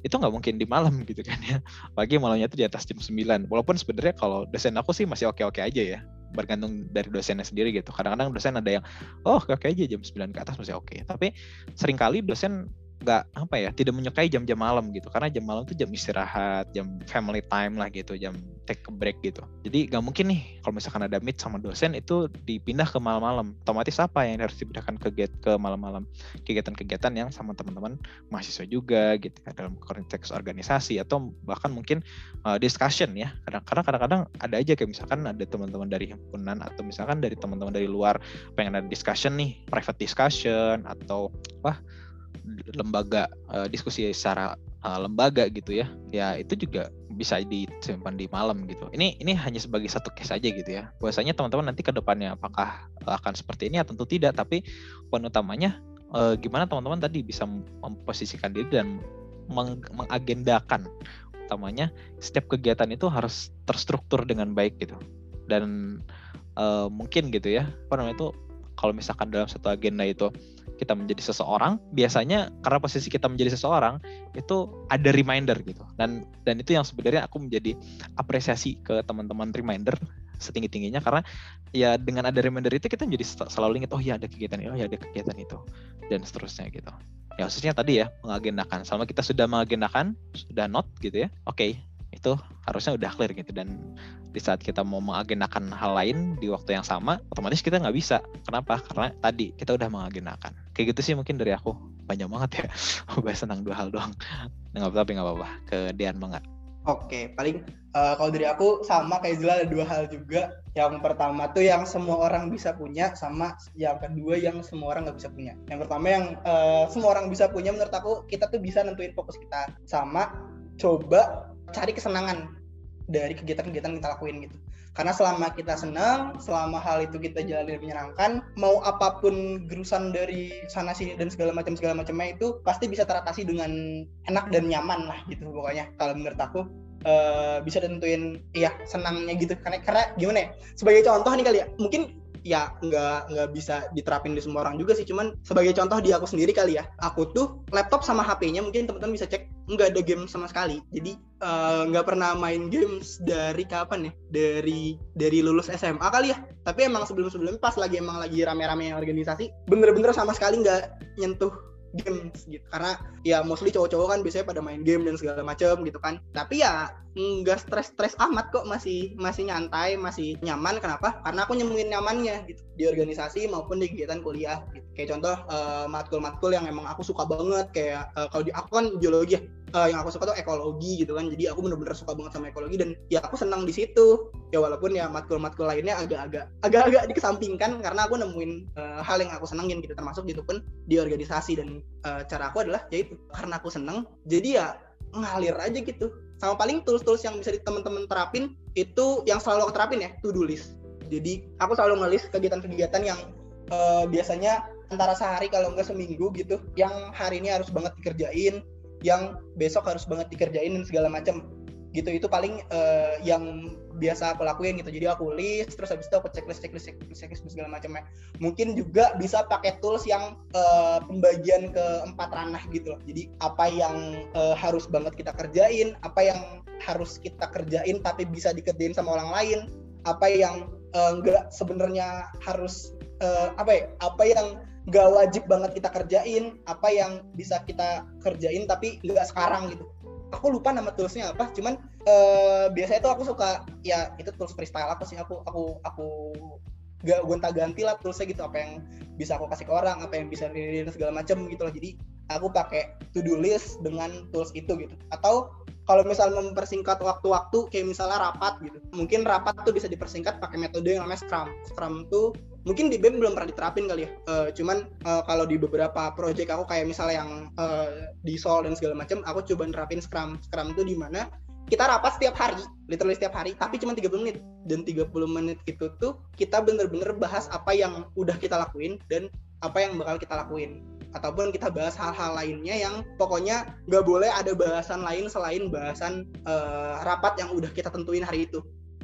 itu nggak mungkin di malam gitu kan ya pagi malamnya itu di atas jam 9 walaupun sebenarnya kalau dosen aku sih masih oke-oke aja ya bergantung dari dosennya sendiri gitu. Kadang-kadang dosen ada yang oh oke aja jam 9 ke atas masih oke. Tapi sering kali dosen nggak apa ya tidak menyukai jam-jam malam gitu. Karena jam malam itu jam istirahat jam family time lah gitu jam take a break gitu. Jadi nggak mungkin nih kalau misalkan ada meet sama dosen itu dipindah ke malam-malam. Otomatis apa yang harus dipindahkan ke get ke malam-malam? Kegiatan-kegiatan yang sama teman-teman mahasiswa juga gitu ya, dalam konteks organisasi atau bahkan mungkin uh, discussion ya. Kadang-kadang kadang-kadang ada aja kayak misalkan ada teman-teman dari himpunan atau misalkan dari teman-teman dari luar pengen ada discussion nih private discussion atau wah lembaga uh, diskusi secara uh, lembaga gitu ya. Ya itu juga bisa disimpan di malam gitu. Ini ini hanya sebagai satu case aja gitu ya. Biasanya teman-teman nanti ke depannya apakah akan seperti ini ya tentu tidak tapi poin utamanya uh, gimana teman-teman tadi bisa memposisikan diri dan meng mengagendakan. Utamanya setiap kegiatan itu harus terstruktur dengan baik gitu. Dan uh, mungkin gitu ya apa namanya itu kalau misalkan dalam satu agenda itu kita menjadi seseorang biasanya karena posisi kita menjadi seseorang itu ada reminder gitu. Dan dan itu yang sebenarnya aku menjadi apresiasi ke teman-teman reminder setinggi tingginya karena ya dengan ada reminder itu kita menjadi selalu ingat oh ya ada kegiatan ini oh ya ada kegiatan itu dan seterusnya gitu. Ya khususnya tadi ya mengagendakan. Sama kita sudah mengagendakan sudah not gitu ya oke. okay, itu harusnya udah clear gitu. Dan di saat kita mau mengagendakan hal lain di waktu yang sama otomatis kita nggak bisa. Kenapa? Karena tadi kita udah mengagendakan. Kayak gitu sih mungkin dari aku. Panjang banget ya. Bahas tentang dua hal doang. Nggak apa-apa nggak apa-apa. Ke Dian banget Oke, paling uh, kalau dari aku sama kayak Zila ada dua hal juga. Yang pertama tuh yang semua orang bisa punya, sama yang kedua yang semua orang nggak bisa punya. Yang pertama yang uh, semua orang bisa punya menurut aku kita tuh bisa nentuin fokus kita. Sama. Coba cari kesenangan dari kegiatan-kegiatan kita lakuin gitu. Karena selama kita senang, selama hal itu kita jalani menyenangkan, mau apa pun gerusan dari sana sini dan segala macam segala macamnya itu pasti bisa teratasi dengan enak dan nyaman lah gitu pokoknya. Kalau menurut aku uh, bisa tentuin iya senangnya gitu karena karena gimana ya sebagai contoh nih kali ya mungkin ya nggak nggak bisa diterapin di semua orang juga sih. Cuman sebagai contoh di aku sendiri kali ya aku tuh laptop sama HP-nya mungkin teman-teman bisa cek nggak ada game sama sekali. Jadi eh, nggak uh, pernah main games dari kapan ya? Dari dari lulus SMA kali ya. Tapi emang sebelum sebelumnya pas lagi emang lagi rame-rame organisasi bener-bener sama sekali nggak nyentuh games gitu. Karena ya mostly cowok-cowok kan biasanya pada main game dan segala macam gitu kan. Tapi ya nggak stres-stres amat kok. Masih masih nyantai masih nyaman. Kenapa? Karena aku nyemuin nyamannya gitu. Di organisasi maupun di kegiatan kuliah gitu. kayak contoh uh, matkul-matkul yang emang aku suka banget. Kayak uh, kalau di aku kan geologi ya uh, yang aku suka tuh ekologi gitu kan. Jadi aku bener-bener suka banget sama ekologi dan ya aku senang di situ. Ya walaupun ya matkul-matkul lainnya agak-agak agak-agak dikesampingkan karena aku nemuin uh, hal yang aku senengin gitu. Termasuk gitu pun di organisasi dan uh, cara aku adalah yaitu karena aku seneng jadi ya ngalir aja gitu. Sama paling tools-tools yang bisa teman-teman terapin itu yang selalu aku terapin ya to do list. Jadi aku selalu ngelis kegiatan-kegiatan yang uh, biasanya antara sehari kalau enggak seminggu gitu yang hari ini harus banget dikerjain yang besok harus banget dikerjain dan segala macam gitu itu paling uh, yang biasa aku lakuin gitu. Jadi aku list terus habis itu aku checklist checklist checklist, checklist segala macamnya mungkin juga bisa pakai tools yang uh, pembagian ke empat ranah gitu loh. Jadi apa yang uh, harus banget kita kerjain apa yang harus kita kerjain tapi bisa dikerjain sama orang lain apa yang enggak uh, sebenarnya harus uh, apa ya apa yang nggak wajib banget kita kerjain apa yang bisa kita kerjain tapi nggak sekarang gitu. Aku lupa nama toolsnya apa cuman uh, biasanya tuh aku suka ya itu tools freestyle aku sih aku aku aku gak gonta ganti lah toolsnya gitu apa yang bisa aku kasih ke orang apa yang bisa dan segala macam gitu loh. Jadi aku pakai to do list dengan tools itu gitu. Atau kalau misal mempersingkat waktu-waktu kayak misalnya rapat gitu. Mungkin rapat tuh bisa dipersingkat pakai metode yang namanya scrum. Scrum tuh mungkin di BEM belum pernah diterapin kali ya uh, cuman uh, kalau di beberapa project aku kayak misalnya yang uh, di Sol dan segala macam aku coba nerapin scrum scrum tuh di mana kita rapat setiap hari, literally setiap hari, tapi cuma 30 menit. Dan 30 menit itu tuh kita bener-bener bahas apa yang udah kita lakuin dan apa yang bakal kita lakuin. Ataupun kita bahas hal-hal lainnya yang pokoknya nggak boleh ada bahasan lain selain bahasan uh, rapat yang udah kita tentuin hari itu.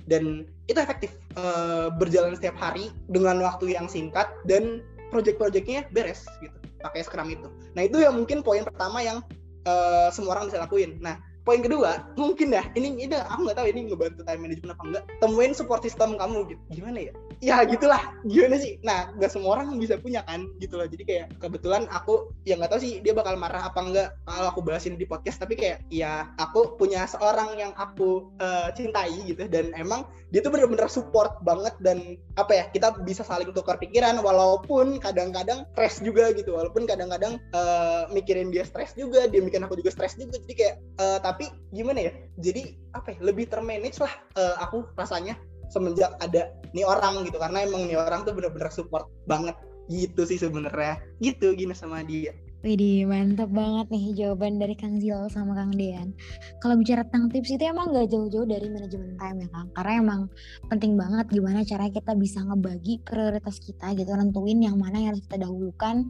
Dan itu efektif uh, berjalan setiap hari dengan waktu yang singkat dan project-projectnya beres gitu pakai Scrum itu. Nah itu yang mungkin poin pertama yang uh, semua orang bisa lakuin. Nah poin kedua mungkin dah ini ini aku nggak tahu ini ngebantu time management apa enggak temuin support system kamu gitu. Gimana ya? Ya gitulah. Gimana sih? Nah nggak semua orang bisa punya kan gitu loh. Jadi kayak kebetulan aku ya nggak tahu sih dia bakal marah apa enggak kalau aku bahasin di podcast tapi kayak ya aku punya seorang yang aku uh, cintai gitu. Dan emang dia tuh bener-bener support banget dan apa ya kita bisa saling tukar pikiran walaupun kadang-kadang stres juga gitu. Walaupun kadang-kadang uh, mikirin dia stres juga dia mikirin aku juga stres juga. Jadi kayak uh, tapi gimana ya jadi apa ya lebih termanage lah uh, aku rasanya semenjak ada nih orang gitu karena emang nih orang tuh bener-bener support banget gitu sih sebenarnya gitu gini sama dia Widih, mantap banget nih jawaban dari Kang Zil sama Kang Dean. Kalau bicara tentang tips itu emang gak jauh-jauh dari manajemen time ya Kang. Karena emang penting banget gimana cara kita bisa ngebagi prioritas kita gitu. Nentuin yang mana yang harus kita dahulukan.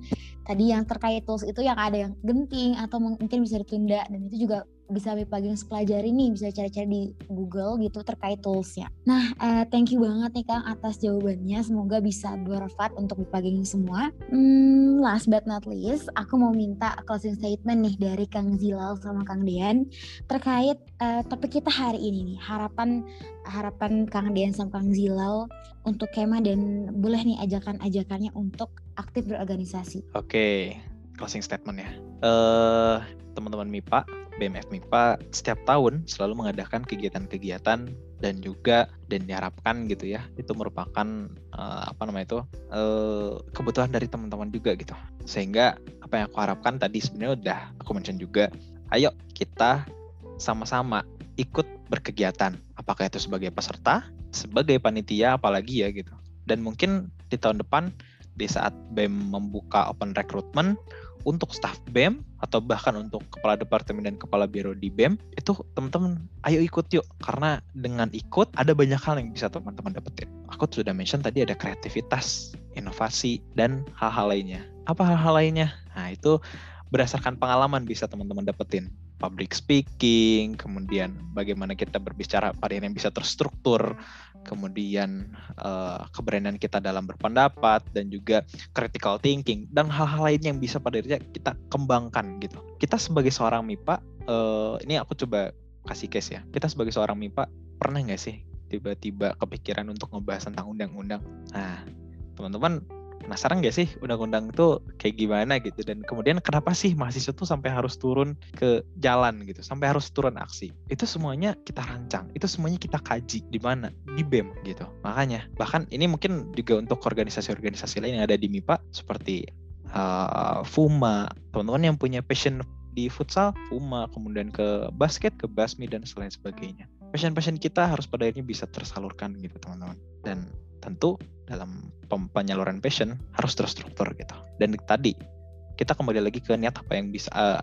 Tadi yang terkait tools itu yang ada yang genting atau mungkin bisa ditunda. Dan itu juga bisa yang pelajari nih, bisa cari-cari di Google gitu terkait toolsnya. Nah, uh, thank you banget nih Kang atas jawabannya. Semoga bisa bermanfaat untuk Bipaging semua. Hmm, last but not least, aku mau minta closing statement nih dari Kang Zilal sama Kang Dian terkait uh, topik kita hari ini nih. Harapan harapan Kang Dian sama Kang Zilal untuk Kema dan boleh nih ajakan-ajakannya untuk aktif berorganisasi. Oke, okay. closing statement ya. Uh, teman-teman MIPA, BMF MIPA setiap tahun selalu mengadakan kegiatan-kegiatan dan juga dan diharapkan gitu ya itu merupakan uh, apa namanya itu uh, kebutuhan dari teman-teman juga gitu sehingga apa yang aku harapkan tadi sebenarnya udah aku mention juga ayo kita sama-sama ikut berkegiatan apakah itu sebagai peserta sebagai panitia apalagi ya gitu dan mungkin di tahun depan di saat BEM membuka open recruitment untuk staff BEM atau bahkan untuk kepala departemen dan kepala biro di BEM itu teman-teman ayo ikut yuk karena dengan ikut ada banyak hal yang bisa teman-teman dapetin. Aku sudah mention tadi ada kreativitas, inovasi dan hal-hal lainnya. Apa hal-hal lainnya? Nah, itu berdasarkan pengalaman bisa teman-teman dapetin public speaking, kemudian bagaimana kita berbicara pada yang bisa terstruktur, kemudian uh, keberanian kita dalam berpendapat dan juga critical thinking dan hal-hal lain yang bisa pada dirinya kita kembangkan gitu. Kita sebagai seorang MIPA, uh, ini aku coba kasih case ya. Kita sebagai seorang MIPA pernah nggak sih tiba-tiba kepikiran untuk ngebahas tentang undang-undang? Nah, teman-teman penasaran gak sih undang-undang itu kayak gimana gitu? Dan kemudian kenapa sih mahasiswa tuh sampai harus turun ke jalan gitu sampai harus turun aksi? Itu semuanya kita rancang itu semuanya kita kaji di mana? Di BEM gitu. Makanya bahkan ini mungkin juga untuk organisasi-organisasi lain yang ada di MIPA seperti uh, FUMA teman-teman yang punya passion di futsal FUMA kemudian ke basket ke basmi dan selain sebagainya passion-passion kita harus pada akhirnya bisa tersalurkan gitu teman-teman dan tentu dalam penyaluran passion harus terstruktur gitu. Dan tadi kita kembali lagi ke niat apa yang bisa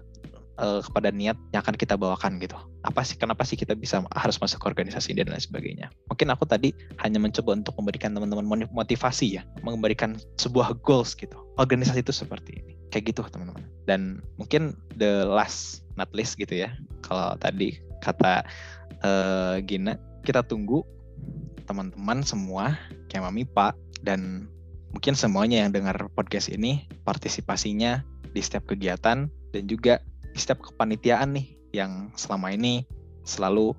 uh, kepada niat yang akan kita bawakan gitu. Apa sih kenapa sih kita bisa harus masuk ke organisasi dan lain sebagainya. Mungkin aku tadi hanya mencoba untuk memberikan teman-teman motivasi ya, memberikan sebuah goals gitu. Organisasi itu seperti ini. Kayak gitu teman-teman. Dan mungkin the last not least gitu ya. Kalau tadi kata uh, Gina, kita tunggu teman-teman semua kayak Mami Pak dan mungkin semuanya yang dengar podcast ini partisipasinya di setiap kegiatan dan juga di setiap kepanitiaan nih yang selama ini selalu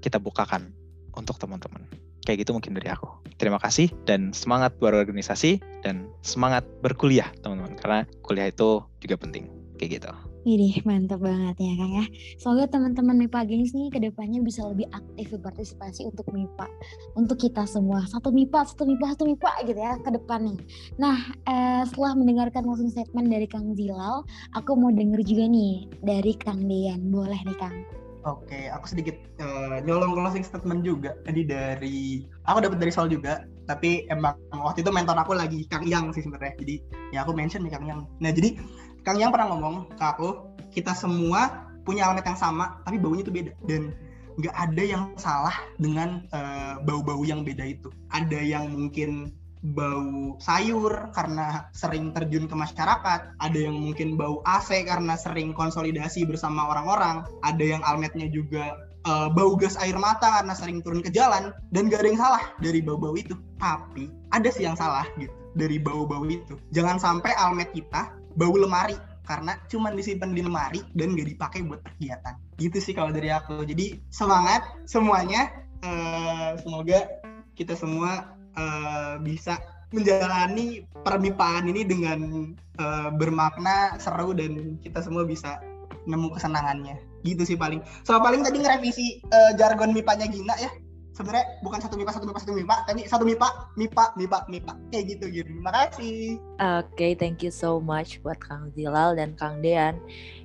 kita bukakan untuk teman-teman. Kayak gitu mungkin dari aku. Terima kasih dan semangat berorganisasi dan semangat berkuliah teman-teman karena kuliah itu juga penting. Kayak gitu. Ini mantap banget ya Kang ya. Semoga teman-teman MIPA Gengs nih ke depannya bisa lebih aktif berpartisipasi untuk MIPA. Untuk kita semua. Satu MIPA, satu MIPA, satu MIPA gitu ya ke depan nih. Nah eh, setelah mendengarkan langsung statement dari Kang Zilal, aku mau denger juga nih dari Kang Dean. Boleh nih Kang. Oke, aku sedikit uh, nyolong closing statement juga. Tadi dari aku dapat dari Sol juga, tapi emang waktu itu mentor aku lagi Kang Yang sih sebenarnya. Jadi ya aku mention nih Kang Yang. Nah jadi Kang yang pernah ngomong ke aku, kita semua punya alamat yang sama, tapi baunya itu beda. Dan nggak ada yang salah dengan uh, bau-bau yang beda itu. Ada yang mungkin bau sayur karena sering terjun ke masyarakat, ada yang mungkin bau AC karena sering konsolidasi bersama orang-orang, ada yang almetnya juga uh, bau gas air mata karena sering turun ke jalan, dan gak ada yang salah dari bau-bau itu. Tapi ada sih yang salah gitu dari bau-bau itu. Jangan sampai almet kita bau lemari. Karena cuman disimpan di lemari dan gak dipakai buat kegiatan gitu sih kalau dari aku. Jadi semangat semuanya. Uh, semoga kita semua uh, bisa menjalani permipaan ini dengan uh, bermakna seru dan kita semua bisa nemu kesenangannya. Gitu sih paling. So paling tadi ngerevisi uh, jargon mipanya Gina ya sebenarnya bukan satu MIPA satu MIPA satu MIPA tapi satu MIPA MIPA MIPA MIPA. Kayak gitu gitu terima kasih oke okay, thank you so much buat Kang Zilal dan Kang Dean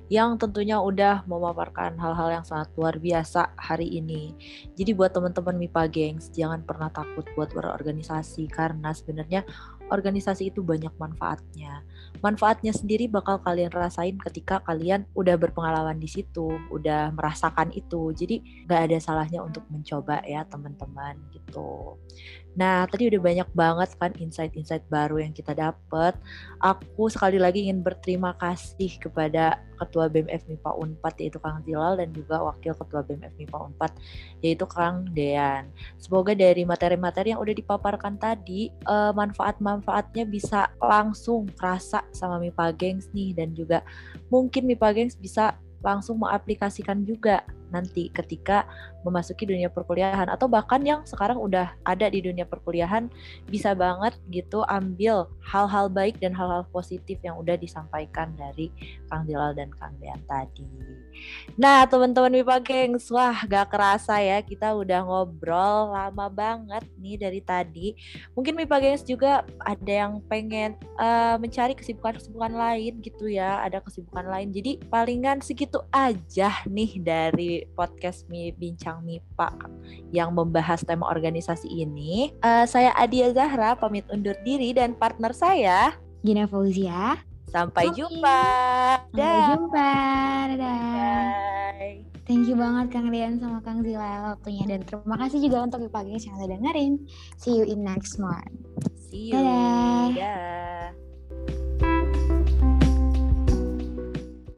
yang tentunya udah memaparkan hal-hal yang sangat luar biasa hari ini. Jadi buat teman-teman MIPA Gengs, jangan pernah takut buat berorganisasi karena sebenarnya organisasi itu banyak manfaatnya manfaatnya sendiri bakal kalian rasain ketika kalian udah berpengalaman di situ, udah merasakan itu. Jadi nggak ada salahnya untuk mencoba ya teman-teman gitu. Nah, tadi udah banyak banget kan insight-insight baru yang kita dapat. Aku sekali lagi ingin berterima kasih kepada Ketua BMF MIPA Unpad yaitu Kang Zilal dan juga Wakil Ketua BMF MIPA Unpad yaitu Kang Dean. Semoga dari materi-materi yang udah dipaparkan tadi uh, manfaat-manfaatnya bisa langsung terasa sama MIPA Gengs nih dan juga mungkin MIPA Gengs bisa langsung mengaplikasikan juga nanti ketika memasuki dunia perkuliahan atau bahkan yang sekarang udah ada di dunia perkuliahan bisa banget gitu ambil hal-hal baik dan hal-hal positif yang udah disampaikan dari Kang Dilal dan Kang Dean tadi. Nah teman-teman Mipa Gengs, wah gak kerasa ya kita udah ngobrol lama banget nih dari tadi. Mungkin Mipa Gengs juga ada yang pengen uh, mencari kesibukan-kesibukan lain gitu ya, ada kesibukan lain. Jadi palingan segitu aja nih dari podcast Mi Bincang MIPA yang membahas tema organisasi ini. Uh, saya Adia Zahra pamit undur diri dan partner saya Gina Fauzia. Sampai okay. jumpa. Sampai jumpa. Dadah. Bye. Thank you banget Kang Rian sama Kang Zila waktunya dan terima kasih juga untuk pagi yang sudah dengerin. See you in next month. See you. Dadah. Dadah.